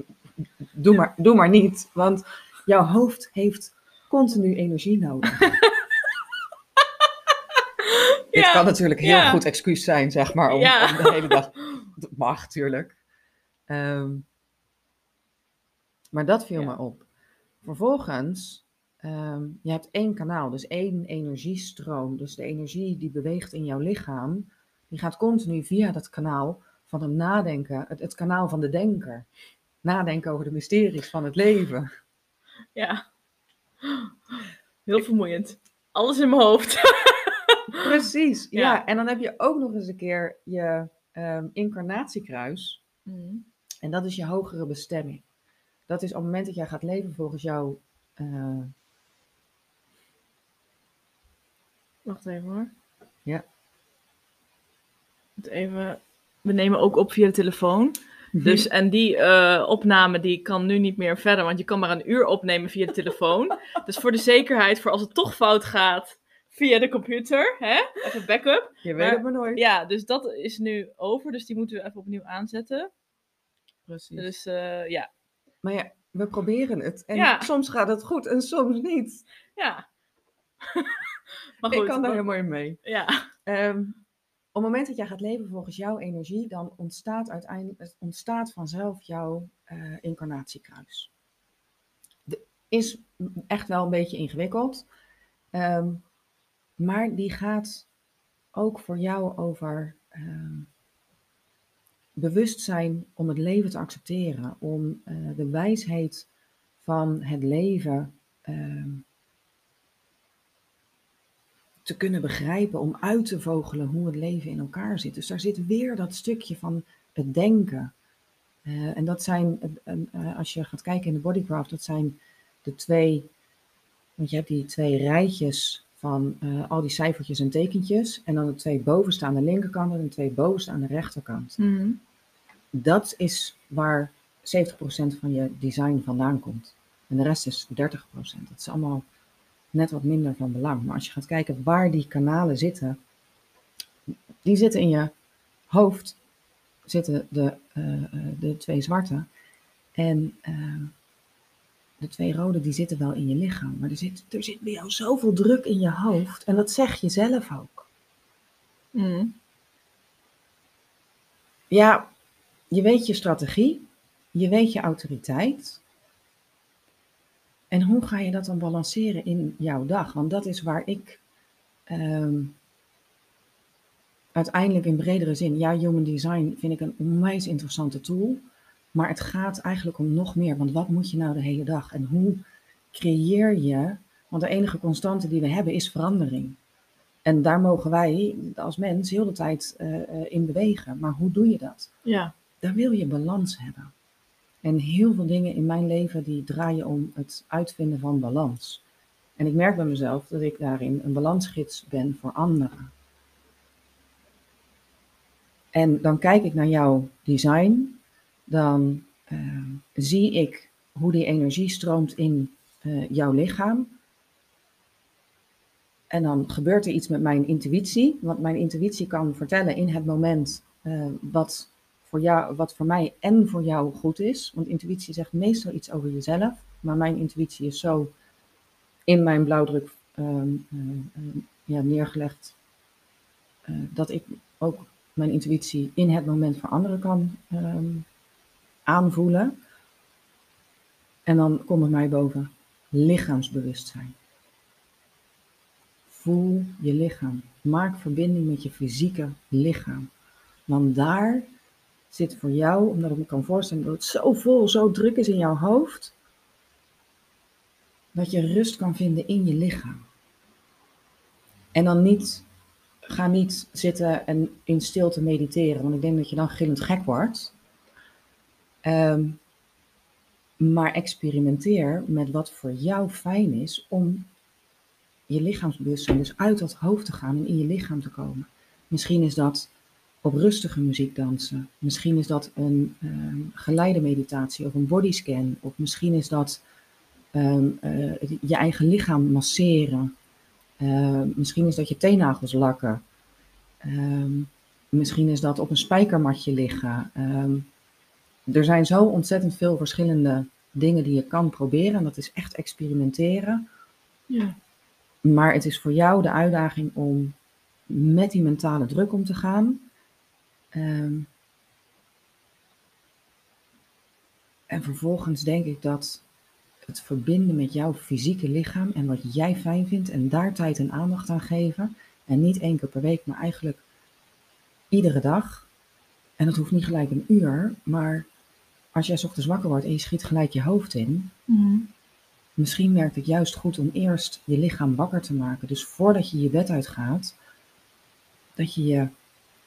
doe maar, doe maar niet, want jouw hoofd heeft continu energie nodig. Dit Ja, kan natuurlijk heel ja. goed excuus zijn, zeg maar, om, Ja. om de hele dag. Dat mag, tuurlijk. Ehm, maar dat viel Ja. me op. Vervolgens, ehm, je hebt één kanaal, dus één energiestroom. Dus de energie die beweegt in jouw lichaam, die gaat continu via dat kanaal van het nadenken, het, het kanaal van de denker. Nadenken over de mysteries van het leven. Ja. Heel vermoeiend. Alles in mijn hoofd. Precies, ja. Ja. En dan heb je ook nog eens een keer je ehm, incarnatiekruis. Mhm. En dat is je hogere bestemming. Dat is op het moment dat jij gaat leven volgens jouw. eh, Wacht even hoor. Ja. Even, we nemen ook op via de telefoon. Dus, en die eh, opname die kan nu niet meer verder, want je kan maar een uur opnemen via de telefoon. dus voor de zekerheid, voor als het toch fout gaat via de computer, hè? even backup. je weet maar- het maar nooit. Ja, dus dat is nu over, dus die moeten we even opnieuw aanzetten. Precies. Dus eh, ja, Maar ja, we proberen het. En Ja. soms gaat het goed en soms niet. ja. maar goed, Ik kan daar helemaal in mee. ja. Ehm, op het moment dat jij gaat leven volgens jouw energie, dan ontstaat uiteindelijk het ontstaat vanzelf jouw eh, incarnatiekruis. De, is echt wel een beetje ingewikkeld, ehm, maar die gaat ook voor jou over ehm, bewustzijn om het leven te accepteren, om eh, de wijsheid van het leven ehm, te kunnen begrijpen, om uit te vogelen hoe het leven in elkaar zit. Dus daar zit weer dat stukje van het denken. Eh, en dat zijn, eh, als je gaat kijken in de bodycraft, dat zijn de twee, want je hebt die twee rijtjes van eh, al die cijfertjes en tekentjes, en dan de twee bovenstaande linkerkant en de twee bovenstaande rechterkant. Mhm. Dat is waar 70% van je design vandaan komt. En de rest is 30%. Dat is allemaal net wat minder van belang. Maar als je gaat kijken waar die kanalen zitten, die zitten in je hoofd, zitten de, eh, eh, de twee zwarte. En de twee rode, die zitten wel in je lichaam. Maar er zit, er zit bij jou zoveel druk in je hoofd. En dat zeg je zelf ook. Mhm. Ja, je weet je strategie, je weet je autoriteit. En hoe ga je dat dan balanceren in jouw dag? Want dat is waar ik ehm, uiteindelijk in bredere zin, ja, human design vind ik een onwijs interessante tool. Maar het gaat eigenlijk om nog meer. Want wat moet je nou de hele dag? En hoe creëer je? Want de enige constante die we hebben is verandering. En daar mogen wij als mens heel de tijd eh, eh, in bewegen. Maar hoe doe je dat? Ja. Daar wil je balans hebben. En heel veel dingen in mijn leven die draaien om het uitvinden van balans. En ik merk bij mezelf dat ik daarin een balansgids ben voor anderen. En dan kijk ik naar jouw design, dan eh, zie ik hoe die energie stroomt in eh, jouw lichaam. En dan gebeurt er iets met mijn intuïtie, want mijn intuïtie kan vertellen in het moment eh, wat, voor jou, wat voor mij en voor jou goed is. Want intuïtie zegt meestal iets over jezelf, maar mijn intuïtie is zo in mijn blauwdruk ehm, eh, eh, ja, neergelegd dat ik ook mijn intuïtie in het moment voor anderen kan ehm, aanvoelen. En dan komt bij mij boven lichaamsbewustzijn. Voel je lichaam. Maak verbinding met je fysieke lichaam. Want daar zit voor jou, omdat ik me kan voorstellen dat het zo vol, zo druk is in jouw hoofd. dat je rust kan vinden in je lichaam. En dan niet, ga niet zitten en in stilte mediteren, want ik denk dat je dan gillend gek wordt. Ehm, maar experimenteer met wat voor jou fijn is om je lichaamsbewustzijn dus uit dat hoofd te gaan en in je lichaam te komen. Misschien is dat op rustige muziek dansen. Misschien is dat een um, geleide meditatie of een bodyscan. Of misschien is dat ehm, eh, je eigen lichaam masseren. Misschien is dat je teennagels lakken. misschien is dat op een spijkermatje liggen. Er zijn zo ontzettend veel verschillende dingen die je kan proberen. En dat is echt experimenteren. Ja. Maar het is voor jou de uitdaging om met die mentale druk om te gaan. Ehm, en vervolgens denk ik dat het verbinden met jouw fysieke lichaam en wat jij fijn vindt en daar tijd en aandacht aan geven. En niet één keer per week, maar eigenlijk iedere dag. En dat hoeft niet gelijk een uur, maar als jij ochtends wakker wordt en je schiet gelijk je hoofd in, Mhm. misschien werkt het juist goed om eerst je lichaam wakker te maken. Dus voordat je je bed uitgaat, dat je je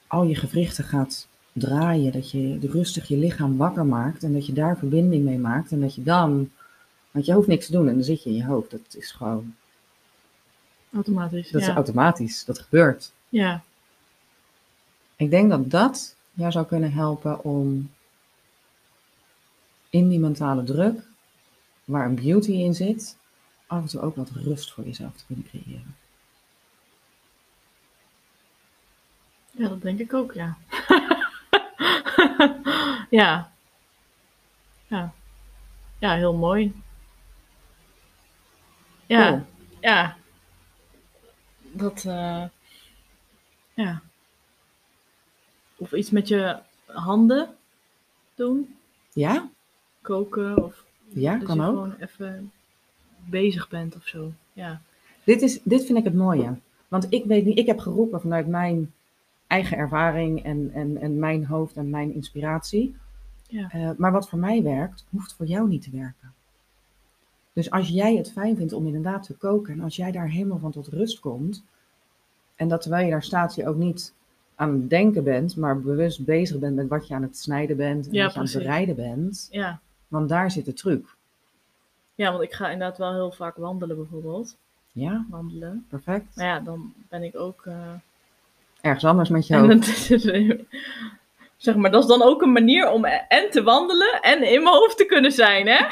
al je gewrichten gaat draaien, dat je rustig je lichaam wakker maakt en dat je daar verbinding mee maakt en dat je dan, want je hoeft niks te doen en dan zit je in je hoofd. Dat is gewoon, Automatisch. dat ja. is automatisch, dat gebeurt. ja. Ik denk dat dat jou zou kunnen helpen om in die mentale druk, waar een beauty in zit, af en toe ook wat rust voor jezelf te kunnen creëren. Ja, dat denk ik ook, ja. ja. Ja. Ja, heel mooi. Ja, Cool. ja. Dat, eh, ja. Of iets met je handen doen. Ja? Koken of Ja, dat kan je ook. gewoon even bezig bent of zo. Ja. Dit, is, dit vind ik het mooie. Want ik weet niet, ik heb geroepen vanuit mijn eigen ervaring en, en, en mijn hoofd en mijn inspiratie. Ja. Eh, maar wat voor mij werkt, hoeft voor jou niet te werken. Dus als jij het fijn vindt om inderdaad te koken en als jij daar helemaal van tot rust komt, en dat terwijl je daar staat je ook niet aan het denken bent, maar bewust bezig bent met wat je aan het snijden bent en Ja, wat je aan het bereiden bent, Ja. Want daar zit de truc. ja, want ik ga inderdaad wel heel vaak wandelen bijvoorbeeld. Ja, Wandelen. perfect. Maar ja, dan ben ik ook... eh, Ergens anders met je En hoofd. het is, zeg maar, dat is dan ook een manier om en te wandelen en in mijn hoofd te kunnen zijn, hè?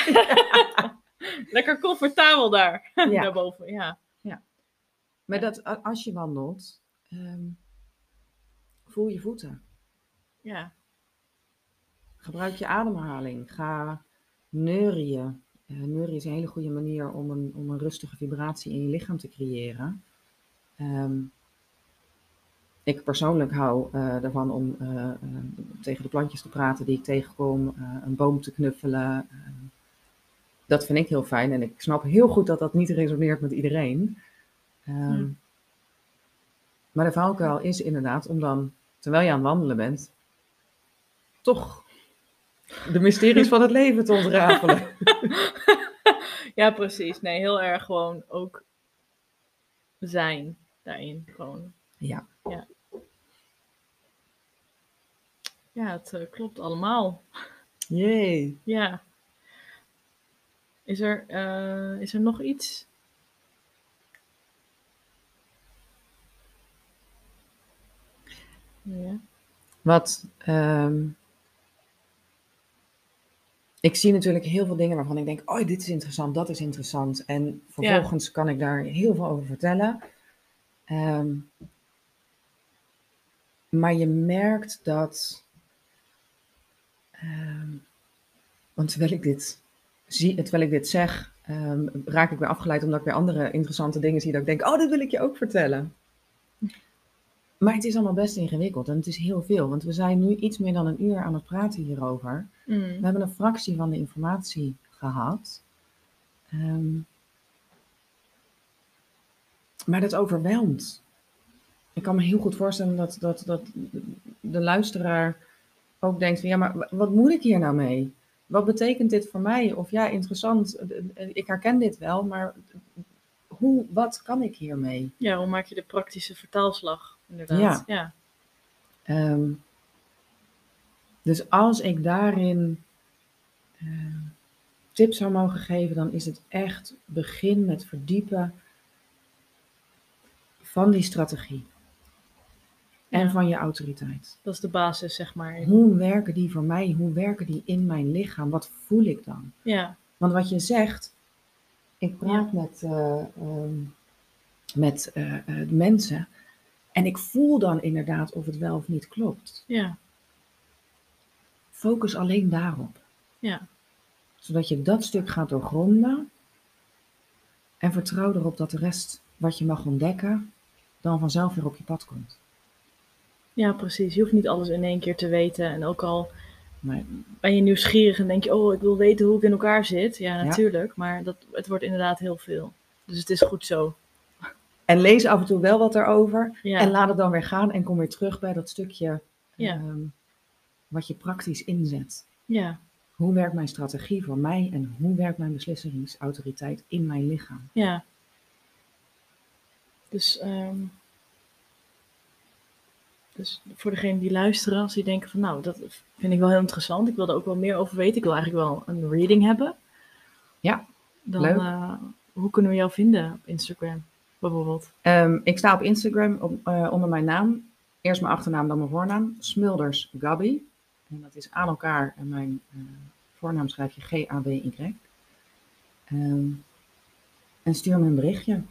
Lekker comfortabel daar, Ja. daarboven, ja. Maar dat, als je wandelt, ehm, voel je voeten. Ja, Gebruik je ademhaling. Ga neurien. Eh neurien is een hele goede manier om een, om een rustige vibratie in je lichaam te creëren. Ehm, ik persoonlijk hou eh, ervan om eh, eh, tegen de plantjes te praten die ik tegenkom, eh, een boom te knuffelen. Dat vind ik heel fijn en ik snap heel goed dat dat niet resoneert met iedereen. Ehm, Ja. Maar de valkuil is inderdaad om dan, terwijl je aan het wandelen bent, toch de mysteries van het leven te ontrafelen. ja, precies. Nee, heel erg gewoon ook zijn daarin. Gewoon, Ja. ja, het eh, klopt allemaal. Jee. Ja. Is er, eh, is er nog iets? Ja. Wat, ehm, ik zie natuurlijk heel veel dingen waarvan ik denk, oh, dit is interessant, dat is interessant. En vervolgens kan ik daar heel veel over vertellen. Ehm, maar je merkt dat, ehm, want terwijl ik dit zie, terwijl ik dit zeg, ehm, raak ik weer afgeleid omdat ik weer andere interessante dingen zie dat ik denk, oh, dit wil ik je ook vertellen. Maar het is allemaal best ingewikkeld en het is heel veel, want we zijn nu iets meer dan een uur aan het praten hierover. Mm. We hebben een fractie van de informatie gehad. Ehm, maar dat overweldigt. Ik kan me heel goed voorstellen dat, dat, dat de luisteraar ook denkt van ja, maar wa- wat moet ik hier nou mee? wat betekent dit voor mij? Of ja, interessant, ik herken dit wel, maar hoe, wat kan ik hiermee? Ja, hoe maak je de praktische vertaalslag? Inderdaad. Ja. ja. Ehm, dus als ik daarin eh, tips zou mogen geven, dan is het echt begin met verdiepen van die strategie. En van je autoriteit. Dat is de basis, zeg maar. Hoe werken die voor mij? Hoe werken die in mijn lichaam? Wat voel ik dan? Ja, Want wat je zegt, ik praat met, eh, ehm, met eh, eh, mensen en ik voel dan inderdaad of het wel of niet klopt. ja, Focus alleen daarop. ja. Zodat je dat stuk gaat doorgronden en vertrouw erop dat de rest wat je mag ontdekken dan vanzelf weer op je pad komt. Ja, precies. Je hoeft niet alles in één keer te weten. En ook al ben je nieuwsgierig en denk je, oh, ik wil weten hoe ik in elkaar zit. Ja, Ja. natuurlijk. Maar dat, het wordt inderdaad heel veel. Dus het is goed zo. En lees af en toe wel wat erover. Ja, En laat het dan weer gaan en kom weer terug bij dat stukje Ja. ehm, wat je praktisch inzet. ja, Hoe werkt mijn strategie voor mij en hoe werkt mijn beslissingsautoriteit in mijn lichaam? ja. Dus, ehm, dus voor degenen die luisteren, als die denken van, nou, dat vind ik wel heel interessant. Ik wil er ook wel meer over weten. Ik wil eigenlijk wel een reading hebben. Ja, Dan, leuk. eh, hoe kunnen we jou vinden op Instagram, bijvoorbeeld? Ehm, ik sta op Instagram op, eh, onder mijn naam. Eerst mijn achternaam, dan mijn voornaam. Smulders Gabby. En dat is aan elkaar. En mijn eh, voornaam schrijf je G-A-B-Y. Ehm, en stuur me een berichtje.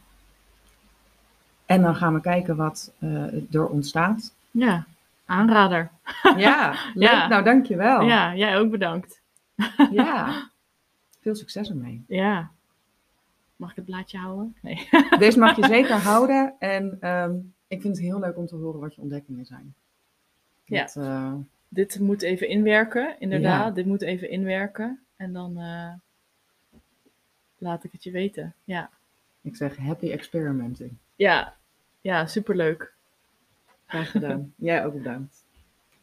En dan gaan we kijken wat eh, er ontstaat. Ja, aanrader. Ja, leuk. Ja. Nou, dankjewel. Ja, jij ook bedankt. ja. Veel succes ermee. Ja. Mag ik het blaadje houden? Nee. Deze mag je zeker houden. En ehm, ik vind het heel leuk om te horen wat je ontdekkingen zijn. Ja. Eh, Dit moet even inwerken, inderdaad. Ja. Dit moet even inwerken. En dan eh, laat ik het je weten. Ja, ik zeg happy experimenting. ja, ja superleuk. Graag gedaan. Jij ook bedankt.